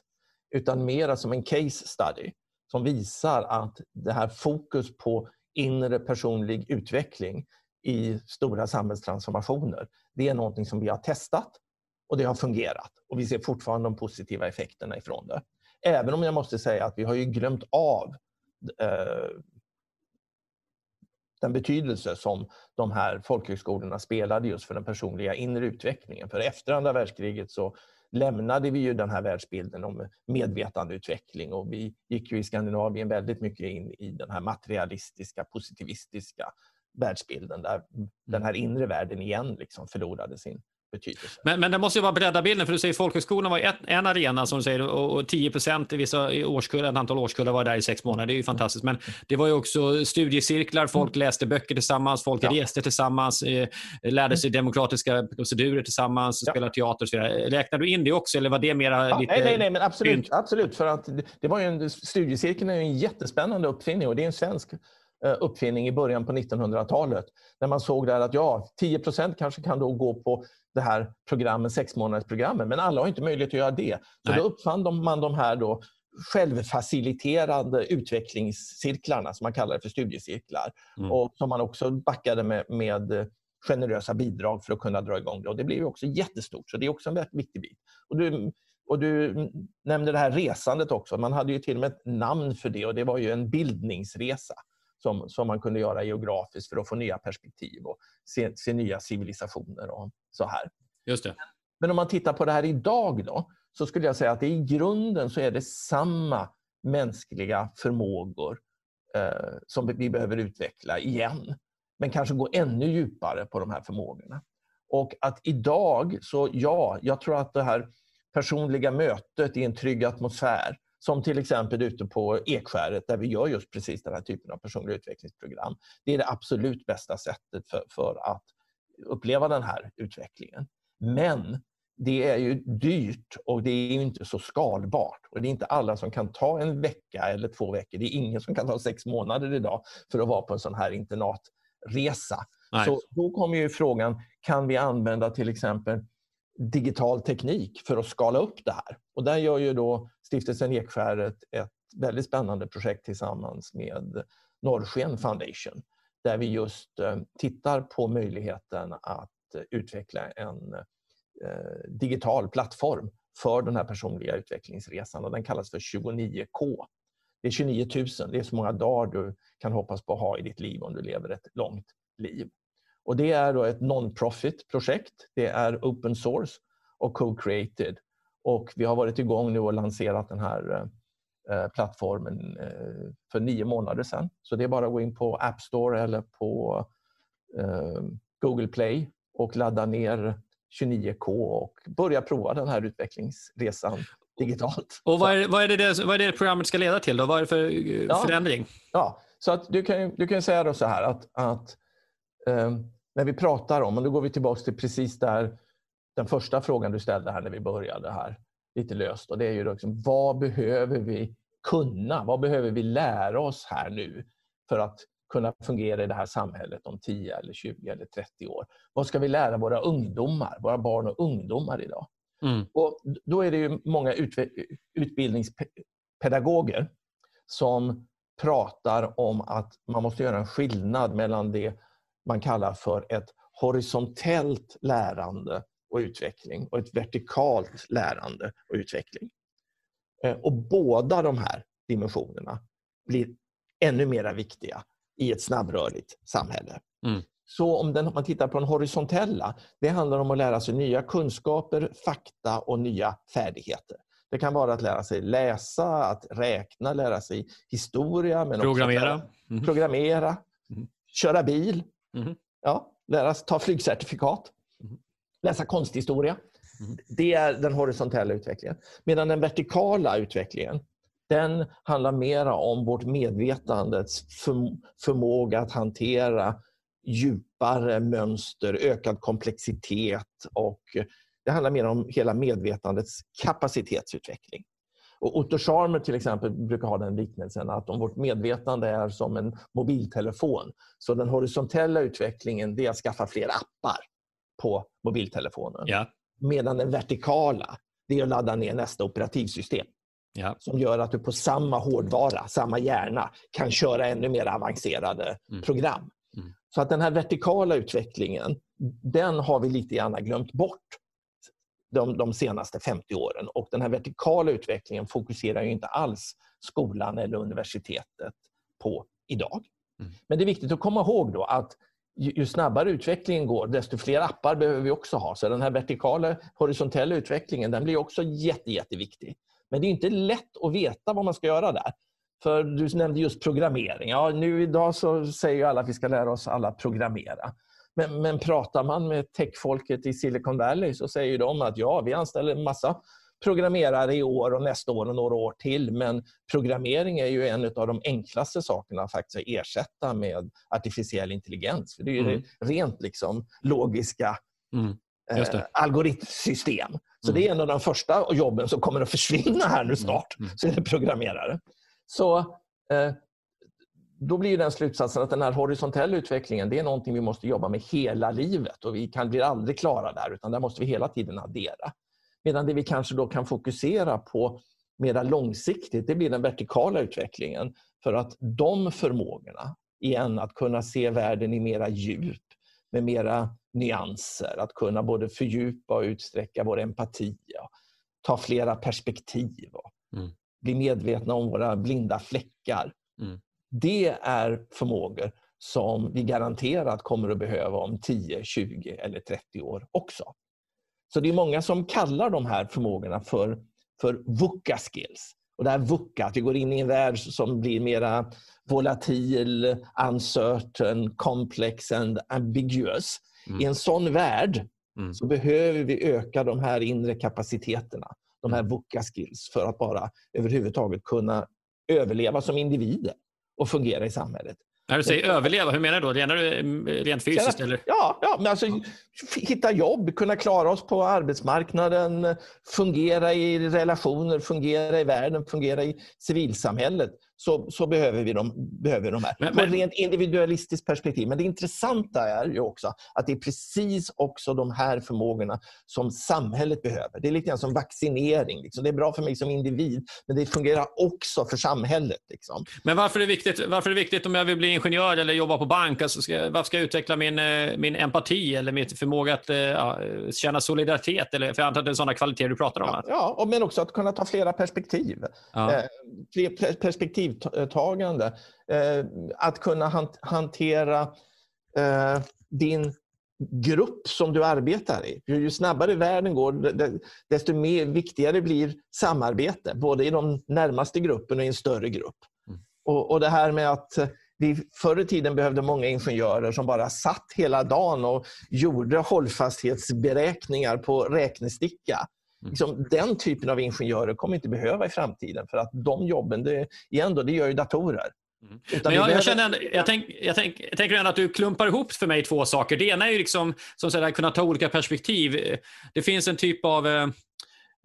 utan mera som en case study som visar att det här fokus på inre personlig utveckling i stora samhällstransformationer, det är någonting som vi har testat och det har fungerat. Och vi ser fortfarande de positiva effekterna ifrån det. Även om jag måste säga att vi har ju glömt av eh, den betydelse som de här folkhögskolorna spelade just för den personliga inre utvecklingen. För efter andra världskriget så lämnade vi ju den här världsbilden om medvetandeutveckling och vi gick ju i Skandinavien väldigt mycket in i den här materialistiska, positivistiska världsbilden där den här inre världen igen liksom förlorade sin betydelse. Men, men det måste ju vara bredda bilden, för du säger folkhögskolan var ett, en arena som du säger och, och 10 procent i vissa årskullar, ett antal årskullar var där i sex månader. Det är ju fantastiskt. Men det var ju också studiecirklar, folk mm. läste böcker tillsammans, folk ja. reste tillsammans, eh, lärde sig demokratiska procedurer tillsammans, ja. spelade teater och så vidare. Räknar du in det också eller var det mera ja, lite... Nej, nej, nej, men absolut. absolut för att det var ju en, studiecirkeln är en jättespännande uppfinning och det är en svensk eh, uppfinning i början på 1900-talet. När man såg där att ja, 10% kanske kan då gå på det här programmet, sexmånadersprogrammen, men alla har inte möjlighet att göra det. Så Nej. då uppfann man de här då självfaciliterande utvecklingscirklarna, som man kallar det för studiecirklar. Mm. Och som man också backade med, med generösa bidrag för att kunna dra igång det. Och det blev också jättestort, så det är också en väldigt viktig bit. Och du, och du nämnde det här resandet också. Man hade ju till och med ett namn för det och det var ju en bildningsresa som, som man kunde göra geografiskt för att få nya perspektiv och se, se nya civilisationer och så här. Just det. Men om man tittar på det här idag då, så skulle jag säga att i grunden så är det samma mänskliga förmågor eh, som vi behöver utveckla igen. Men kanske gå ännu djupare på de här förmågorna. Och att idag, så ja, jag tror att det här personliga mötet i en trygg atmosfär som till exempel ute på Ekskäret där vi gör just precis den här typen av personliga utvecklingsprogram. Det är det absolut bästa sättet för, för att uppleva den här utvecklingen. Men det är ju dyrt och det är inte så skalbart. Och Det är inte alla som kan ta en vecka eller två veckor. Det är ingen som kan ta sex månader idag för att vara på en sån här internatresa. Nej. Så då kommer ju frågan, kan vi använda till exempel digital teknik för att skala upp det här? Och där gör ju då Stiftelsen Ekskäret ett väldigt spännande projekt tillsammans med Norrsken Foundation där vi just eh, tittar på möjligheten att utveckla en eh, digital plattform för den här personliga utvecklingsresan och den kallas för 29K. Det är 29 000, det är så många dagar du kan hoppas på att ha i ditt liv om du lever ett långt liv. Och Det är då ett non-profit projekt. Det är open source och co-created. Och vi har varit igång nu och lanserat den här eh, plattformen eh, för nio månader sedan. Så det är bara att gå in på App Store eller på eh, Google Play och ladda ner 29K och börja prova den här utvecklingsresan digitalt. Och vad är, vad är, det, vad är det programmet ska leda till? Då? Vad är det för ja, förändring? Ja, så att du kan, du kan säga då så här att, att när vi pratar om, och då går vi tillbaka till precis där den första frågan du ställde här när vi började här, lite löst. Och det är ju liksom, vad behöver vi kunna? Vad behöver vi lära oss här nu för att kunna fungera i det här samhället om 10, eller 20 eller 30 år? Vad ska vi lära våra ungdomar, våra barn och ungdomar idag? Mm. Och då är det ju många utbildningspedagoger som pratar om att man måste göra en skillnad mellan det man kallar för ett horisontellt lärande och utveckling och ett vertikalt lärande och utveckling. Eh, och båda de här dimensionerna blir ännu mer viktiga i ett snabbrörligt samhälle. Mm. Så om, den, om man tittar på den horisontella, det handlar om att lära sig nya kunskaper, fakta och nya färdigheter. Det kan vara att lära sig läsa, att räkna, lära sig historia. Men programmera. Också mm. Programmera, mm. köra bil, mm. ja, lära sig ta flygcertifikat, mm. läsa konsthistoria. Mm. Det är den horisontella utvecklingen. Medan den vertikala utvecklingen, den handlar mera om vårt medvetandets förmåga att hantera djupare mönster, ökad komplexitet och det handlar mer om hela medvetandets kapacitetsutveckling. Och Otto Scharmer till exempel brukar ha den liknelsen att om vårt medvetande är som en mobiltelefon så den horisontella utvecklingen det är att skaffa fler appar på mobiltelefonen. Ja. Medan den vertikala det är att ladda ner nästa operativsystem. Ja. Som gör att du på samma hårdvara, samma hjärna kan köra ännu mer avancerade mm. program. Mm. Så att den här vertikala utvecklingen, den har vi lite grann glömt bort de, de senaste 50 åren. Och den här vertikala utvecklingen fokuserar inte alls skolan eller universitetet på idag. Mm. Men det är viktigt att komma ihåg då att ju, ju snabbare utvecklingen går, desto fler appar behöver vi också ha. Så den här vertikala, horisontella utvecklingen den blir också jätte, jätteviktig. Men det är inte lätt att veta vad man ska göra där. För Du nämnde just programmering. Ja, nu idag så säger alla att vi ska lära oss alla programmera. Men, men pratar man med techfolket i Silicon Valley så säger de att ja, vi anställer en massa programmerare i år och nästa år och några år till. Men programmering är ju en av de enklaste sakerna faktiskt att ersätta med artificiell intelligens. För det är ju mm. rent liksom logiska mm. eh, algoritmsystem. Så mm. det är en av de första jobben som kommer att försvinna här nu mm. snart. Mm. Så är det programmerare. Så eh, då blir den slutsatsen att den här horisontella utvecklingen det är någonting vi måste jobba med hela livet och vi kan bli aldrig klara där utan där måste vi hela tiden addera. Medan det vi kanske då kan fokusera på mera långsiktigt det blir den vertikala utvecklingen för att de förmågorna igen att kunna se världen i mera djup med mera nyanser, att kunna både fördjupa och utsträcka vår empati, ta flera perspektiv och mm. bli medvetna om våra blinda fläckar. Mm. Det är förmågor som vi garanterat kommer att behöva om 10, 20 eller 30 år också. Så det är många som kallar de här förmågorna för, för VUCA skills. Och det här VUCA, att vi går in i en värld som blir mera volatil, uncertain, complex and ambiguous. Mm. I en sån värld mm. så behöver vi öka de här inre kapaciteterna, de här mm. VUCA skills, för att bara överhuvudtaget kunna överleva som individer och fungera i samhället. När du säger överleva, hur menar du då? Menar du mm, rent fysiskt? Eller? Ja, ja men alltså, hitta jobb, kunna klara oss på arbetsmarknaden, fungera i relationer, fungera i världen, fungera i civilsamhället så, så behöver, vi de, behöver de här. Men, men... Rent individualistiskt perspektiv. Men det intressanta är ju också att det är precis också de här förmågorna som samhället behöver. Det är lite grann som vaccinering. Liksom. Det är bra för mig som individ, men det fungerar också för samhället. Liksom. Men varför är, det viktigt, varför är det viktigt om jag vill bli ingenjör eller jobba på bank? Alltså ska, varför ska jag utveckla min, eh, min empati eller min förmåga att eh, ja, känna solidaritet? Eller, för jag antar att det är sådana kvaliteter du pratar om. Ja, ja men också att kunna ta flera perspektiv. Ja. Eh, fler perspektiv risktagande. Eh, att kunna hantera eh, din grupp som du arbetar i. Ju snabbare världen går, desto mer viktigare blir samarbete. Både i de närmaste gruppen och i en större grupp. Mm. Och, och det här med att vi förr i tiden behövde många ingenjörer som bara satt hela dagen och gjorde hållfasthetsberäkningar på räknesticka. Mm. Liksom, den typen av ingenjörer kommer inte behöva i framtiden för att de jobben, det, igen då, det gör ju datorer. Mm. Men jag, jag, känner, jag, tänk, jag, tänk, jag tänker ändå att du klumpar ihop för mig två saker. Det ena är ju liksom, som säger, att kunna ta olika perspektiv. Det finns en typ av eh,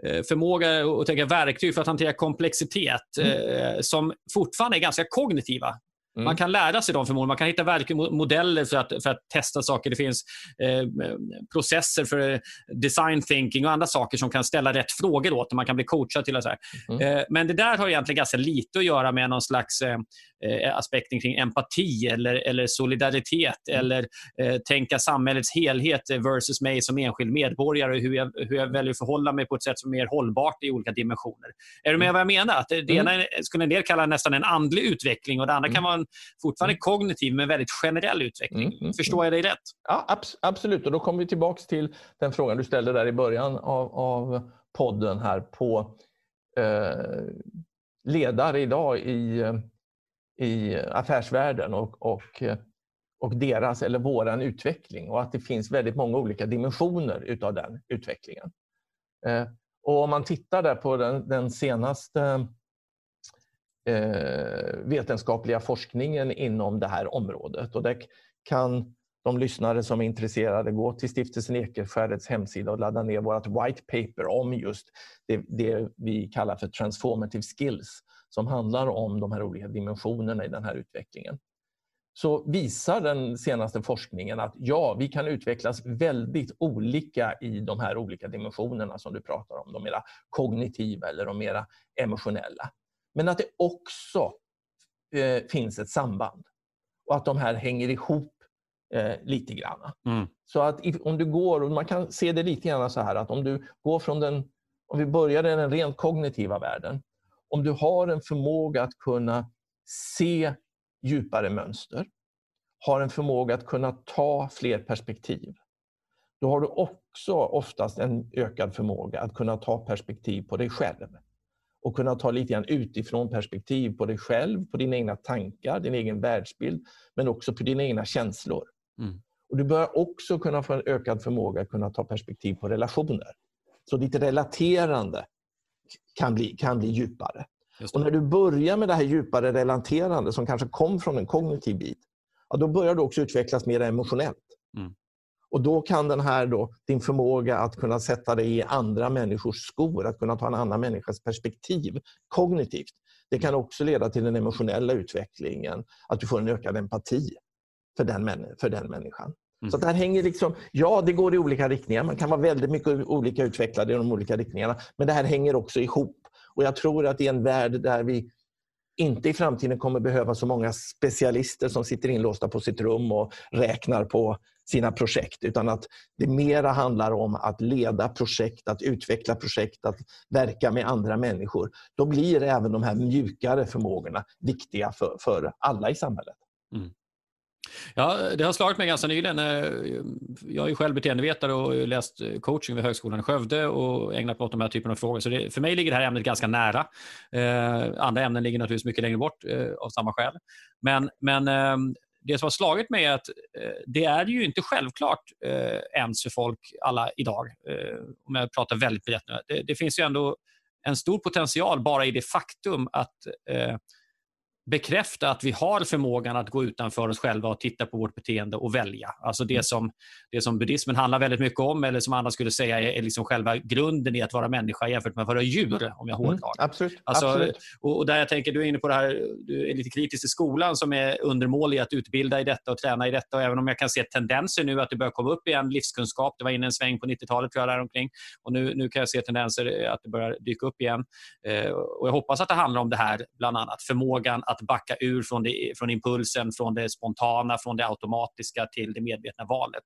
eh, förmåga och tänka verktyg för att hantera komplexitet mm. eh, som fortfarande är ganska kognitiva. Mm. Man kan lära sig de förmågorna. Man kan hitta modeller för att, för att testa saker. Det finns eh, processer för design thinking och andra saker som kan ställa rätt frågor åt Man kan bli coachad till det. Så mm. eh, men det där har egentligen ganska lite att göra med någon slags eh, eh aspekten kring empati eller, eller solidaritet mm. eller eh, tänka samhällets helhet versus mig som enskild medborgare. Hur jag, hur jag väljer att förhålla mig på ett sätt som är mer hållbart i olika dimensioner. Är du med mm. vad jag menar? Att det, det mm. ena skulle en del kalla nästan en andlig utveckling och det andra kan mm. vara en fortfarande mm. kognitiv men väldigt generell utveckling. Mm, mm, Förstår jag dig rätt? Ja, abs absolut. Och Då kommer vi tillbaka till den frågan du ställde där i början av, av podden här på eh, ledare idag i, i affärsvärlden och, och, och deras eller våran utveckling och att det finns väldigt många olika dimensioner utav den utvecklingen. Eh, och om man tittar där på den, den senaste Eh, vetenskapliga forskningen inom det här området. Och där kan de lyssnare som är intresserade gå till Stiftelsen Ekeskärdets hemsida och ladda ner vårt white paper om just det, det, vi kallar för transformative skills som handlar om de här olika dimensionerna i den här utvecklingen. Så visar den senaste forskningen att ja, vi kan utvecklas väldigt olika i de här olika dimensionerna som du pratar om, de mera kognitiva eller de mera emotionella. Men att det också eh, finns ett samband och att de här hänger ihop eh, lite grann. Mm. Så att om du går, och man kan se det lite grann så här att om du går från den, om vi börjar i den rent kognitiva världen, om du har en förmåga att kunna se djupare mönster, har en förmåga att kunna ta fler perspektiv, då har du också oftast en ökad förmåga att kunna ta perspektiv på dig själv och kunna ta lite grann utifrån perspektiv på dig själv, på dina egna tankar, din egen världsbild, men också på dina egna känslor. Mm. Och du bör också kunna få en ökad förmåga att kunna ta perspektiv på relationer. Så ditt relaterande kan bli, kan bli djupare. Och när du börjar med det här djupare relaterande som kanske kom från en kognitiv bit, ja, då börjar du också utvecklas mer emotionellt. Mm. Och då kan den här då, din förmåga att kunna sätta dig i andra människors skor, att kunna ta en annan människas perspektiv kognitivt, det kan också leda till den emotionella utvecklingen, att du får en ökad empati för den, för den människan. Mm. Så det här hänger liksom, ja, det går i olika riktningar. Man kan vara väldigt mycket olika utvecklade i de olika riktningarna. Men det här hänger också ihop. Och jag tror att i en värld där vi inte i framtiden kommer behöva så många specialister som sitter inlåsta på sitt rum och räknar på sina projekt, utan att det mera handlar om att leda projekt, att utveckla projekt, att verka med andra människor. Då blir även de här mjukare förmågorna viktiga för, för alla i samhället. Mm. Ja, det har slagit mig ganska nyligen. Eh, jag är själv beteendevetare och läst eh, coaching vid Högskolan i Skövde och ägnat mig åt de här typerna av frågor. Så det, för mig ligger det här ämnet ganska nära. Eh, andra ämnen ligger naturligtvis mycket längre bort eh, av samma skäl. Men, men eh, det som har slagit mig är att eh, det är ju inte självklart ens för folk alla idag. Om jag pratar väldigt brett nu. Det, det, finns ju ändå en stor potential bara i det faktum att bekräfta att vi har förmågan att gå utanför oss själva och titta på vårt beteende och välja. Alltså det mm. som, det som buddhismen handlar väldigt mycket om, eller som andra skulle säga är liksom själva grunden i att vara människa jämfört med att vara djur, om jag hårdrar. Mm, absolut. Alltså, absolut. Och, och, där jag tänker, du är inne på det här, du är lite kritisk till skolan som är undermålig att utbilda i detta och träna i detta. Och även om jag kan se tendenser nu att det börjar komma upp igen, livskunskap, det var inne en sväng på 90-talet tror jag däromkring. Och nu, nu kan jag se tendenser att det börjar dyka upp igen. Eh, och jag hoppas att det handlar om det här, bland annat. Förmågan att att backa ur från, det, från impulsen, från det spontana, från det automatiska till det medvetna valet.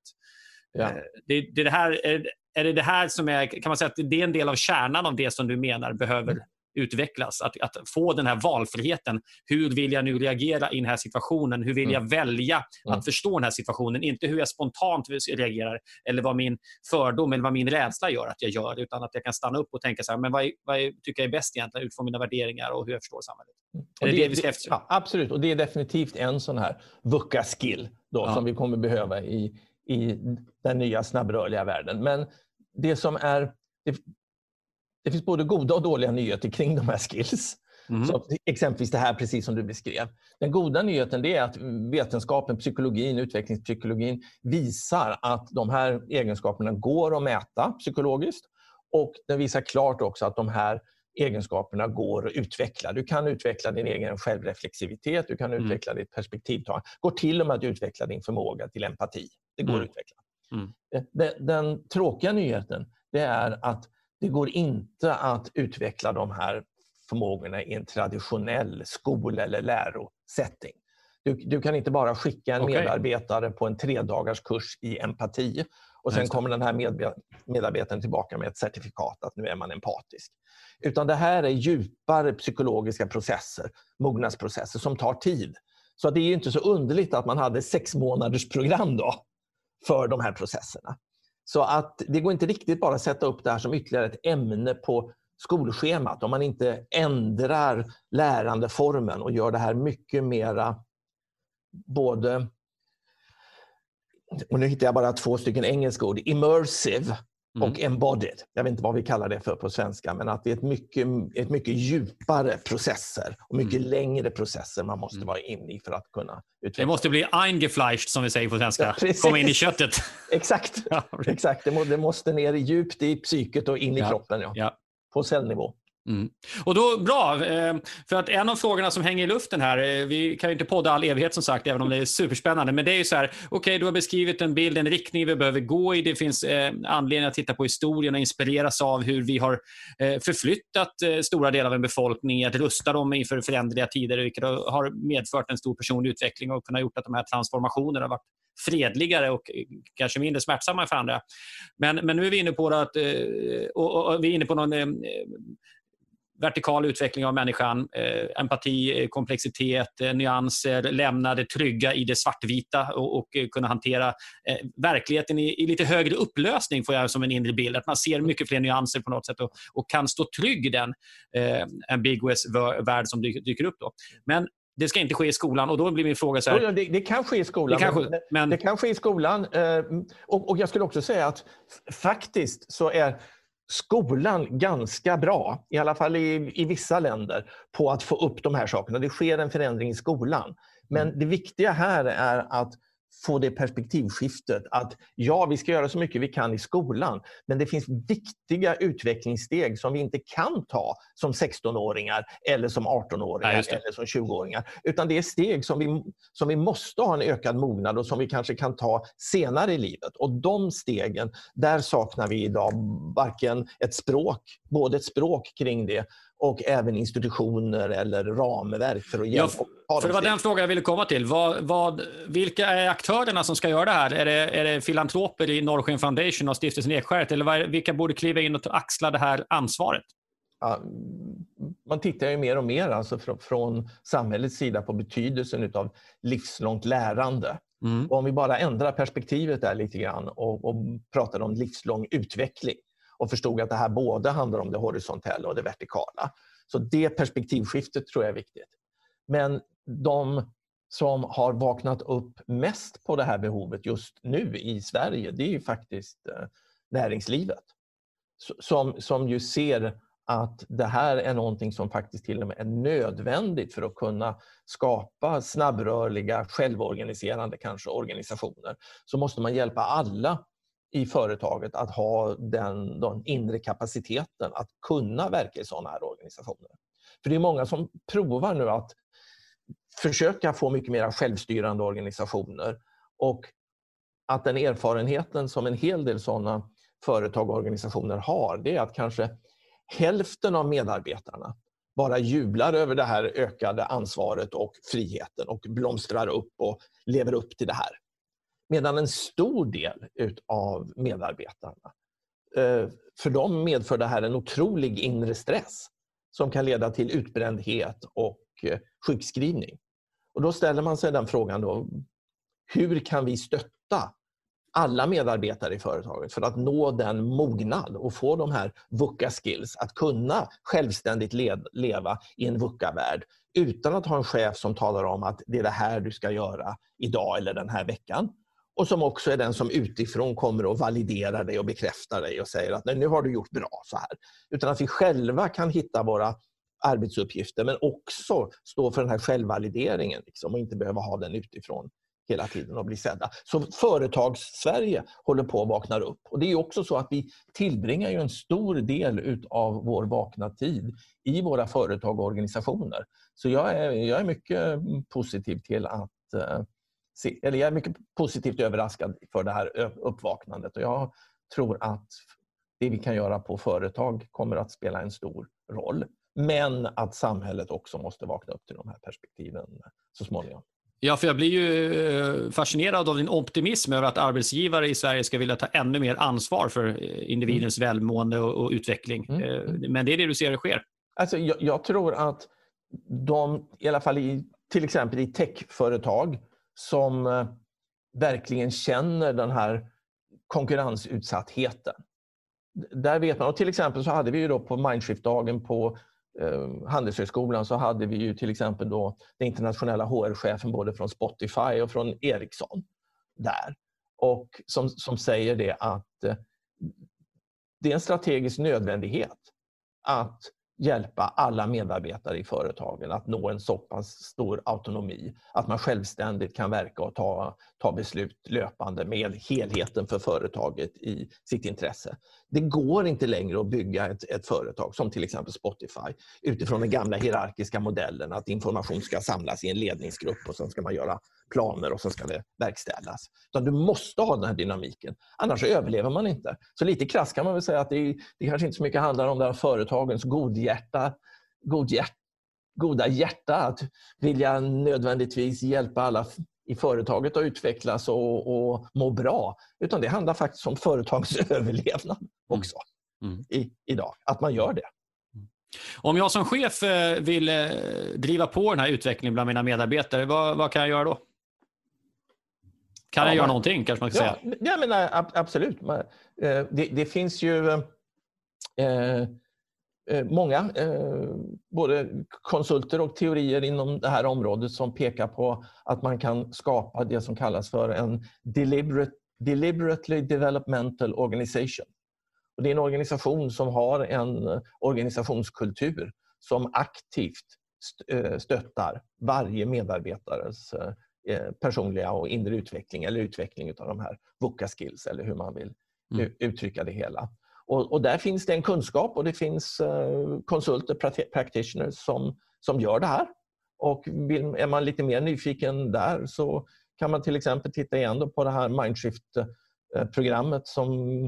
Ja. Eh, det, det, det här, är det det här som är, kan man säga att det är en del av kärnan av det som du menar behöver mm utvecklas. Att, att få den här valfriheten. Hur vill jag nu reagera i den här situationen? Hur vill mm. jag välja mm. att förstå den här situationen? Inte hur jag spontant reagerar eller vad min fördom eller vad min rädsla gör att jag gör. Utan att jag kan stanna upp och tänka så här, men vad, vad tycker jag är bäst egentligen utifrån mina värderingar och hur jag förstår samhället. Mm. Det, det, det vi ska eftersträva? Ja, absolut, och det är definitivt en sån här VUCA-skill ja. som vi kommer behöva i, i den nya snabbrörliga världen. Men det som är det, det finns både goda och dåliga nyheter kring de här skills. Mm. Så exempelvis det här precis som du beskrev. Den goda nyheten är att vetenskapen, psykologin, utvecklingspsykologin visar att de här egenskaperna går att mäta psykologiskt. Och den visar klart också att de här egenskaperna går att utveckla. Du kan utveckla din egen självreflexivitet, du kan mm. utveckla ditt perspektivtagande. Det går till och med att utveckla din förmåga till empati. Det går mm. att utveckla. Mm. Den, den tråkiga nyheten det är att det går inte att utveckla de här förmågorna i en traditionell skol eller lärosetting. Du, du kan inte bara skicka en okay. medarbetare på en tredagars kurs i empati och sen kommer den här med, medarbetaren tillbaka med ett certifikat att nu är man empatisk. Utan det här är djupare psykologiska processer, mognadsprocesser som tar tid. Så det är inte så underligt att man hade sex månaders program då för de här processerna. Så att det går inte riktigt bara att sätta upp det här som ytterligare ett ämne på skolschemat om man inte ändrar lärandeformen och gör det här mycket mera både och nu hittar jag bara två stycken engelska ord, immersive och mm. embodied. Jag vet inte vad vi kallar det för på svenska, men att det är ett mycket, ett mycket djupare processer och mycket mm. längre processer man måste mm. vara inne i för att kunna utveckla. Det måste bli eingefleischt som vi säger på svenska. Ja, Komma in i köttet. (laughs) exakt. (laughs) Ja. exakt. Det, måste ner djupt i psyket och in i ja. kroppen. Ja. På cellnivå. Mm. Och då, Bra, eh, för att en av frågorna som hänger i luften här, eh, vi kan ju inte podda all evighet som sagt, även om det är superspännande, men det är ju så här, okej, okay, du har beskrivit en bild, en riktning vi behöver gå i. Det finns eh, anledning att titta på historien och inspireras av hur vi har förflyttat stora delar av en befolkning, att rusta dem inför föränderliga tider, vilket har medfört en stor personlig utveckling och kunnat gjort att de här transformationerna har varit fredligare och kanske mindre smärtsamma för andra. Men, men nu är vi inne på att, och, och, vi är inne på någon vertikal utveckling av människan, eh, empati, eh, komplexitet, eh, nyanser, lämna det trygga i det svartvita och, och kunna hantera verkligheten i, i, lite högre upplösning, får jag som en inre bild. Att man ser mycket fler nyanser på något sätt och, och kan stå trygg i den eh, ambiguous värld som dyker, upp. Då. Men det ska inte ske i skolan. Och då blir min fråga så här. Det, det kan ske i skolan. Det kan, men, det kan ske i skolan. Och, och jag skulle också säga att faktiskt så är skolan ganska bra, i alla fall i, i vissa länder, på att få upp de här sakerna. Det sker en förändring i skolan. Men mm. det viktiga här är att få det perspektivskiftet att ja, vi ska göra så mycket vi kan i skolan, men det finns viktiga utvecklingssteg som vi inte kan ta som 16-åringar eller som 18-åringar eller som 20-åringar. Utan det är steg som vi, som vi måste ha en ökad mognad och som vi kanske kan ta senare i livet. Och de stegen, där saknar vi idag varken ett språk, både ett språk kring det och även institutioner eller ramverk för att hjälpa. Ja, för det var den frågan jag ville komma till. Vad, vad, vilka är aktörerna som ska göra det här? Är det, är det filantroper i Norrsken Foundation och Stiftelsen Ekskäret? Eller vad, vilka borde kliva in och axla det här ansvaret? Ja, man tittar ju mer och mer alltså från, från samhällets sida på betydelsen av livslångt lärande. Mm. om vi bara ändrar perspektivet där lite grann och, och pratar om livslång utveckling och förstod att det här både handlar om det horisontella och det vertikala. Så det perspektivskiftet tror jag är viktigt. Men de som har vaknat upp mest på det här behovet just nu i Sverige, det är ju faktiskt eh, näringslivet. Som, som ju ser att det här är någonting som faktiskt till och med är nödvändigt för att kunna skapa snabbrörliga, självorganiserande kanske organisationer. Så måste man hjälpa alla i företaget att ha den, den inre kapaciteten att kunna verka i sådana här organisationer. För det är många som provar nu att försöka få mycket mer självstyrande organisationer och att den erfarenheten som en hel del sådana företag och organisationer har, det är att kanske hälften av medarbetarna bara jublar över det här ökade ansvaret och friheten och blomstrar upp och lever upp till det här. Medan en stor del av medarbetarna, eh, för dem medför det här en otrolig inre stress som kan leda till utbrändhet och eh, sjukskrivning. Och då ställer man sig den frågan då, hur kan vi stötta alla medarbetare i företaget för att nå den mognad och få de här VUCA-skills, att kunna självständigt leva i en VUCA-värld utan att ha en chef som talar om att det är det här du ska göra idag eller den här veckan och som också är den som utifrån kommer och validerar dig och bekräftar dig och säger att nu har du gjort bra så här. Utan att vi själva kan hitta våra arbetsuppgifter men också stå för den här självvalideringen liksom, och inte behöva ha den utifrån hela tiden och bli sedda. Så företags-Sverige håller på att vakna upp. Och Det är också så att vi tillbringar ju en stor del av vår vakna tid i våra företag och organisationer. Så jag är, jag är mycket positiv till att eh, eller jag är mycket positivt överraskad för det här uppvaknandet och jag tror att det vi kan göra på företag kommer att spela en stor roll. Men att samhället också måste vakna upp till de här perspektiven så småningom. Ja, för jag blir ju eh, fascinerad av din optimism över att arbetsgivare i Sverige ska vilja ta ännu mer ansvar för eh, individens mm. välmående och, utveckling. Mm. Eh, men det är det du ser sker? Alltså, jag, jag tror att de, i alla fall i, till exempel i techföretag, som eh, verkligen känner den här konkurrensutsattheten. Där vet man, och till exempel så hade vi ju då på Mindshift-dagen på eh, Handelshögskolan så hade vi ju till exempel då den internationella HR-chefen både från Spotify och från Ericsson där. Och som, som säger det att eh, det är en strategisk nödvändighet att hjälpa alla medarbetare i företagen att nå en så pass stor autonomi att man självständigt kan verka och ta, ta beslut löpande med helheten för företaget i sitt intresse. Det går inte längre att bygga ett, ett företag som till exempel Spotify utifrån den gamla hierarkiska modellen att information ska samlas i en ledningsgrupp och sen ska man göra planer och sen ska det verkställas. Utan du måste ha den här dynamiken, annars överlever man inte. Så lite krasst kan man väl säga att det, det kanske inte så mycket handlar om där företagens godhjärta, godhjärt, goda hjärta att vilja nödvändigtvis hjälpa alla i företaget att utvecklas och, och må bra. Utan det handlar faktiskt om företagets (laughs) överlevnad mm. också mm. Mm. I, idag. Att man gör det. Mm. Om jag som chef eh, vill eh, driva på den här utvecklingen bland mina medarbetare, vad, vad kan jag göra då? Kan ja, jag göra någonting kanske man kan ja, säga? Ja, men, absolut. Eh, det, det finns ju... Eh, eh, många, eh, både konsulter och teorier inom det här området som pekar på att man kan skapa det som kallas för en deliberate, deliberately developmental organization. Och det är en organisation som har en organisationskultur som aktivt eh, stöttar varje medarbetares eh, personliga och inre utveckling eller utveckling av de här VUCA-skills eller hur man vill mm. uttrycka det hela. Och, och, där finns det en kunskap och det finns uh, konsulter, practitioners som, som gör det här. Och vill, är man lite mer nyfiken där så kan man till exempel titta igen på det här Mindshift-programmet som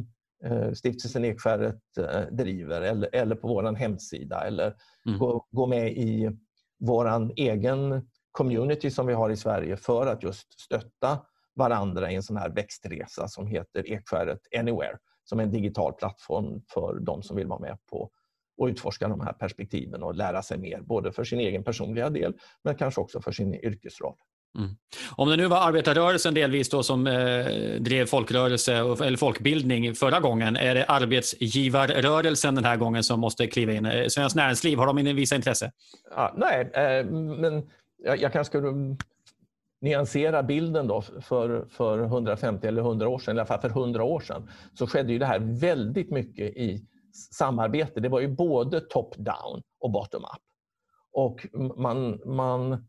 uh, Stiftelsen Ekskäret uh, driver eller, eller på vår hemsida eller mm. gå, gå med i vår egen community som vi har i Sverige för att just stötta varandra i en sån här växtresa som heter Ekskäret Anywhere som är en digital plattform för de som vill vara med på och utforska de här perspektiven och lära sig mer, både för sin egen personliga del men kanske också för sin yrkesroll. Mm. Om det nu var arbetarrörelsen delvis då som eh, drev folkrörelse eller folkbildning förra gången, är det arbetsgivarrörelsen den här gången som måste kliva in? Eh, Svenskt Näringsliv, har de visa intresse? Ja, nej, eh, men jag, jag kanske skulle mm, nyansera bilden då för, för 150 eller 100 år sedan, i alla fall för 100 år sedan, så skedde ju det här väldigt mycket i samarbete. Det var ju både top-down och bottom-up. Och man, man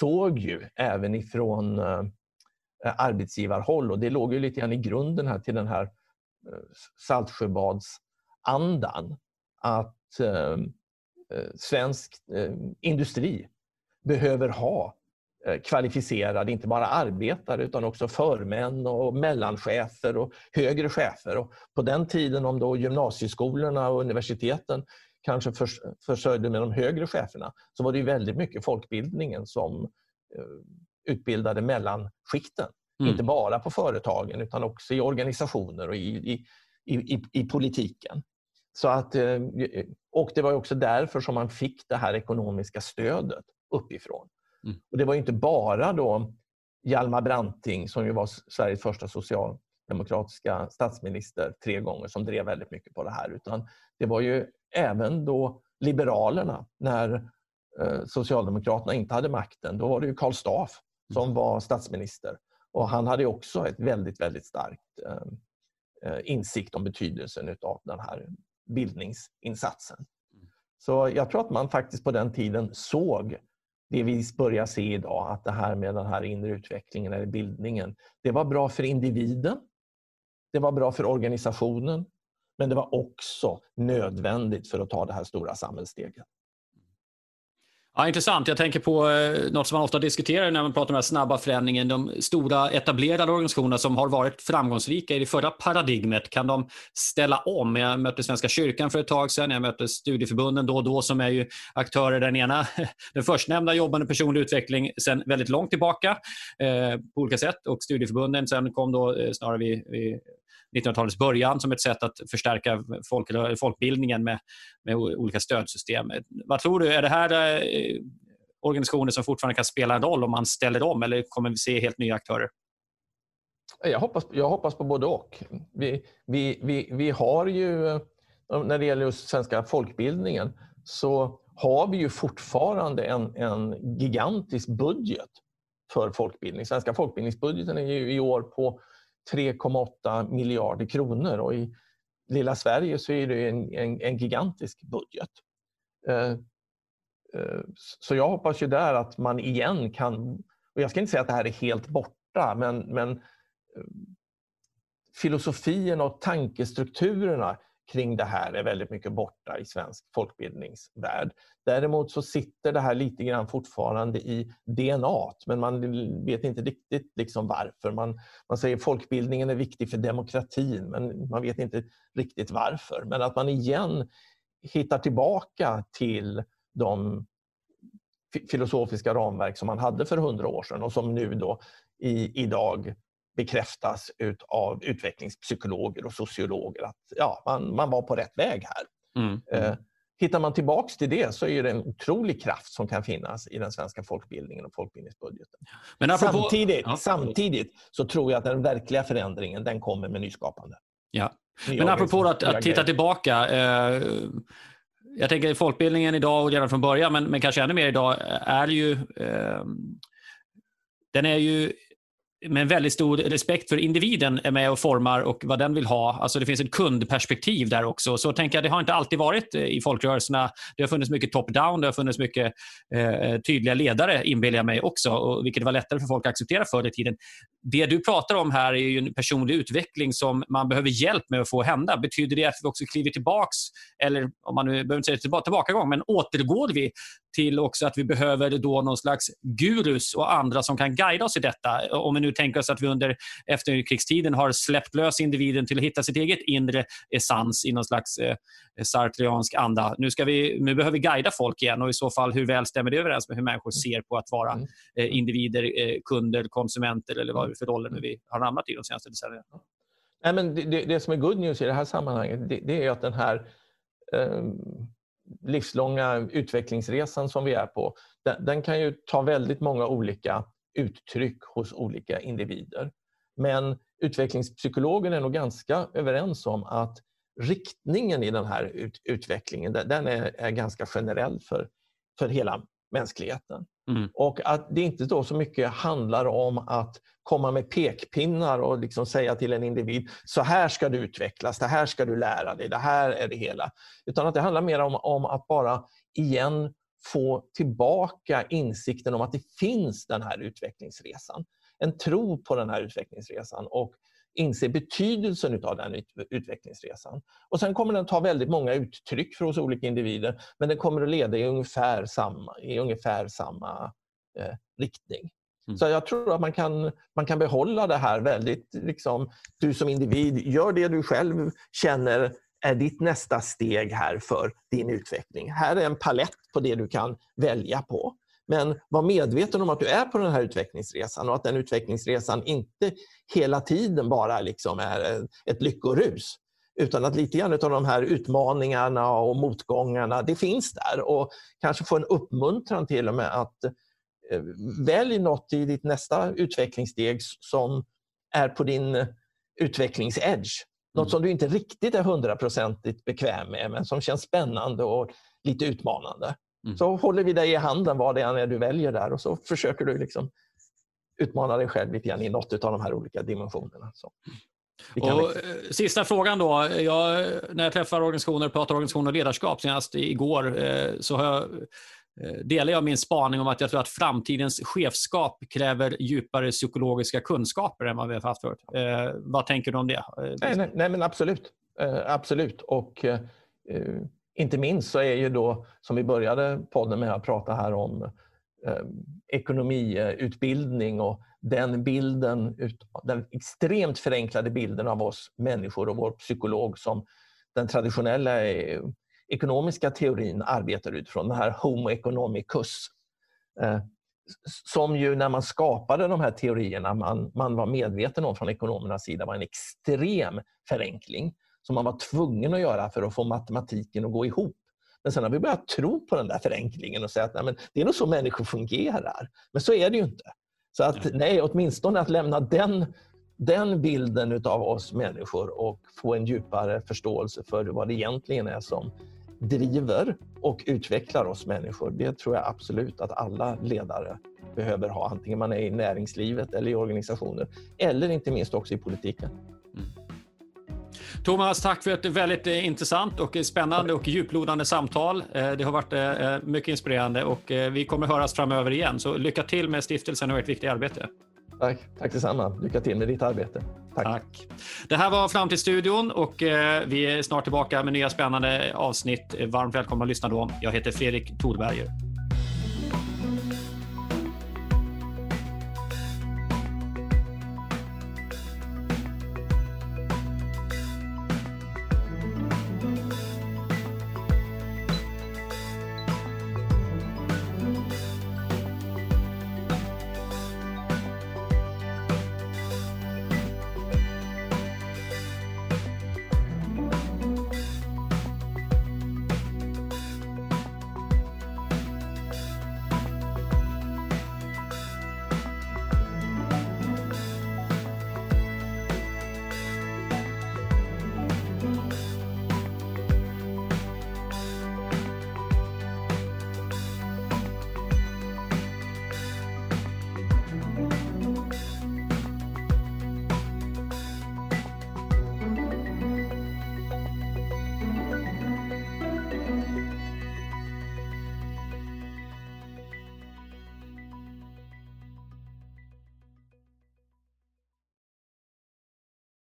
såg ju även ifrån eh, arbetsgivarhåll, och det låg ju lite grann i grunden här till den här eh, Saltsjöbadsandan, att eh, svensk industri behöver ha Eh, kvalificerade, inte bara arbetare utan också förmän och mellanchefer och högre chefer. Och på den tiden om då gymnasieskolorna och universiteten kanske försörjde med de högre cheferna så var det väldigt mycket folkbildningen som eh, utbildade mellanskikten. Mm. Inte bara på företagen utan också i organisationer och i, i, i, i politiken. Så att, eh, och det var också därför som man fick det här ekonomiska stödet uppifrån. Mm. Och det var inte bara då Hjalmar Branting, som ju var Sveriges första socialdemokratiska statsminister tre gånger, som drev väldigt mycket på det här. Utan det var ju även då Liberalerna, när eh, Socialdemokraterna inte hade makten. Då var det ju Karl Staff som mm. var statsminister. Och han hade också ett väldigt, väldigt starkt eh, eh, insikt om betydelsen av den här bildningsinsatsen. Mm. Så jag tror att man faktiskt på den tiden såg det vi börjar se idag, att det här med den här inre utvecklingen eller bildningen, det var bra för individen, det var bra för organisationen, men det var också nödvändigt för att ta det här stora samhällssteget. Ja, intressant. Jag tänker på eh, något som man ofta diskuterar när man pratar om den här snabba förändringen. De stora etablerade organisationerna som har varit framgångsrika i det förra paradigmet, kan de ställa om? Jag mötte Svenska kyrkan för ett tag sedan. Jag mötte studieförbunden då och då som är ju aktörer. Den ena, (laughs) den förstnämnda jobbar med personlig utveckling sedan väldigt långt tillbaka eh, på olika sätt och studieförbunden sen kom då eh, snarare vid, vid 1900-talets början som ett sätt att förstärka folk, folkbildningen med, med olika stödsystem. Vad tror du, är det här eh, organisationer som fortfarande kan spela en roll om man ställer om eller kommer vi se helt nya aktörer? Jag hoppas, jag hoppas på både och. Vi, vi, vi, vi har ju, när det gäller just svenska folkbildningen, så har vi ju fortfarande en, en gigantisk budget för folkbildning. Svenska folkbildningsbudgeten är ju i år på 3,8 miljarder kronor och i lilla Sverige så är det en, en, en gigantisk budget. Eh, eh, så jag hoppas ju där att man igen kan, och jag ska inte säga att det här är helt borta, men, men eh, filosofin och tankestrukturerna kring det här är väldigt mycket borta i svensk folkbildningsvärld. Däremot så sitter det här lite grann fortfarande i DNA, men man vet inte riktigt liksom varför. Man, man säger folkbildningen är viktig för demokratin, men man vet inte riktigt varför. Men att man igen hittar tillbaka till de filosofiska ramverk som man hade för hundra år sedan och som nu då i, idag bekräftas av utvecklingspsykologer och sociologer att ja, man, man var på rätt väg här. Mm. Eh, hittar man tillbaks till det så är det en otrolig kraft som kan finnas i den svenska folkbildningen och folkbildningsbudgeten. Men apropå... samtidigt, ja. samtidigt så tror jag att den verkliga förändringen den kommer med nyskapande. Ja. Men apropå att, att titta tillbaka. Eh, jag tänker folkbildningen idag och redan från början, men, men kanske ännu mer idag, är ju eh, den är ju med en väldigt stor respekt för individen är med och formar och vad den vill ha. Alltså det finns ett kundperspektiv där också. Så tänker jag, det har inte alltid varit eh, i folkrörelserna. Det har funnits mycket top-down, det har funnits mycket eh, tydliga ledare, inbillar jag mig också, och vilket var lättare för folk att acceptera förr i tiden. Det du pratar om här är ju en personlig utveckling som man behöver hjälp med att få hända. Betyder det att vi också kliver tillbaks, eller om man nu behöver inte säga tillbaka, tillbakagång, men återgår vi till också att vi behöver då någon slags gurus och andra som kan guida oss i detta. Om vi nu tänker oss att vi under efterkrigstiden har släppt lös individen till att hitta sitt eget inre essens i någon slags eh, sartreansk anda. Nu, ska vi, nu behöver vi guida folk igen och i så fall hur väl stämmer det överens med hur människor ser på att vara mm. eh, individer, eh, kunder, konsumenter eller vad för roller nu vi har hamnat i de senaste decennierna? Nej, men det, det, det, som är good news i det här sammanhanget det, det är att den här um livslånga utvecklingsresan som vi är på, den, den, kan ju ta väldigt många olika uttryck hos olika individer. Men utvecklingspsykologer är nog ganska överens om att riktningen i den här ut, utvecklingen den är, är ganska generell för, för hela mänskligheten. Mm. Och att det inte då så mycket handlar om att komma med pekpinnar och liksom säga till en individ, så här ska du utvecklas, det här ska du lära dig, det här är det hela. Utan att det handlar mer om, om att bara igen få tillbaka insikten om att det finns den här utvecklingsresan. En tro på den här utvecklingsresan och inse betydelsen av den utvecklingsresan. Och Sen kommer den ta väldigt många uttryck för oss olika individer men den kommer att leda i ungefär samma, i ungefär samma eh, riktning. Mm. Så jag tror att man kan, man kan behålla det här väldigt... Liksom, du som individ, gör det du själv känner är ditt nästa steg här för din utveckling. Här är en palett på det du kan välja på. Men var medveten om att du är på den här utvecklingsresan och att den utvecklingsresan inte hela tiden bara liksom är ett lyckorus. Utan att lite grann av de här utmaningarna och motgångarna, det finns där. Och kanske få en uppmuntran till och med att eh, välj något i ditt nästa utvecklingssteg som är på din utvecklingsedge. Något mm. som du inte riktigt är hundraprocentigt bekväm med men som känns spännande och lite utmanande. Mm. Så håller vi dig i handen vad det än är du väljer där och så försöker du liksom utmana dig själv lite grann i något av de här olika dimensionerna. Så. Och, eh, sista frågan då. Jag, när jag träffar organisationer och pratar organisationer och ledarskap, senast igår, eh, så har jag, Eh, delar jag min spaning om att jag tror att framtidens chefskap kräver djupare psykologiska kunskaper än vad vi har haft förut. Eh, vad tänker du om det? Eh, nej, nej, nej men absolut. Eh, absolut. Och eh, inte minst så är ju då, som vi började podden med att prata här om, eh, ekonomiutbildning och den bilden, den extremt förenklade bilden av oss människor och vår psykolog som den traditionella ekonomiska teorin arbetar utifrån, den här Homo economicus. Eh, som ju när man skapade de här teorierna man, man var medveten om från ekonomernas sida var en extrem förenkling som man var tvungen att göra för att få matematiken att gå ihop. Men sen har vi börjat tro på den där förenklingen och säga att nej, men det är nog så människor fungerar. Men så är det ju inte. Så att nej, åtminstone att lämna den, den bilden av oss människor och få en djupare förståelse för vad det egentligen är som driver och utvecklar oss människor. Det tror jag absolut att alla ledare behöver ha, antingen man är i näringslivet eller i organisationer eller inte minst också i politiken. Thomas, tack för ett väldigt eh, intressant och spännande och djuplodande samtal. Eh, det har varit eh, mycket inspirerande och vi kommer höras framöver igen. Så lycka till med stiftelsen och ert viktiga arbete. Tack, tack detsamma. Lycka till med ditt arbete. Tack. Tack. Det här var Framtidsstudion och eh, vi är snart tillbaka med nya spännande avsnitt. Varmt välkomna att lyssna då. Jag heter Fredrik Thorberger.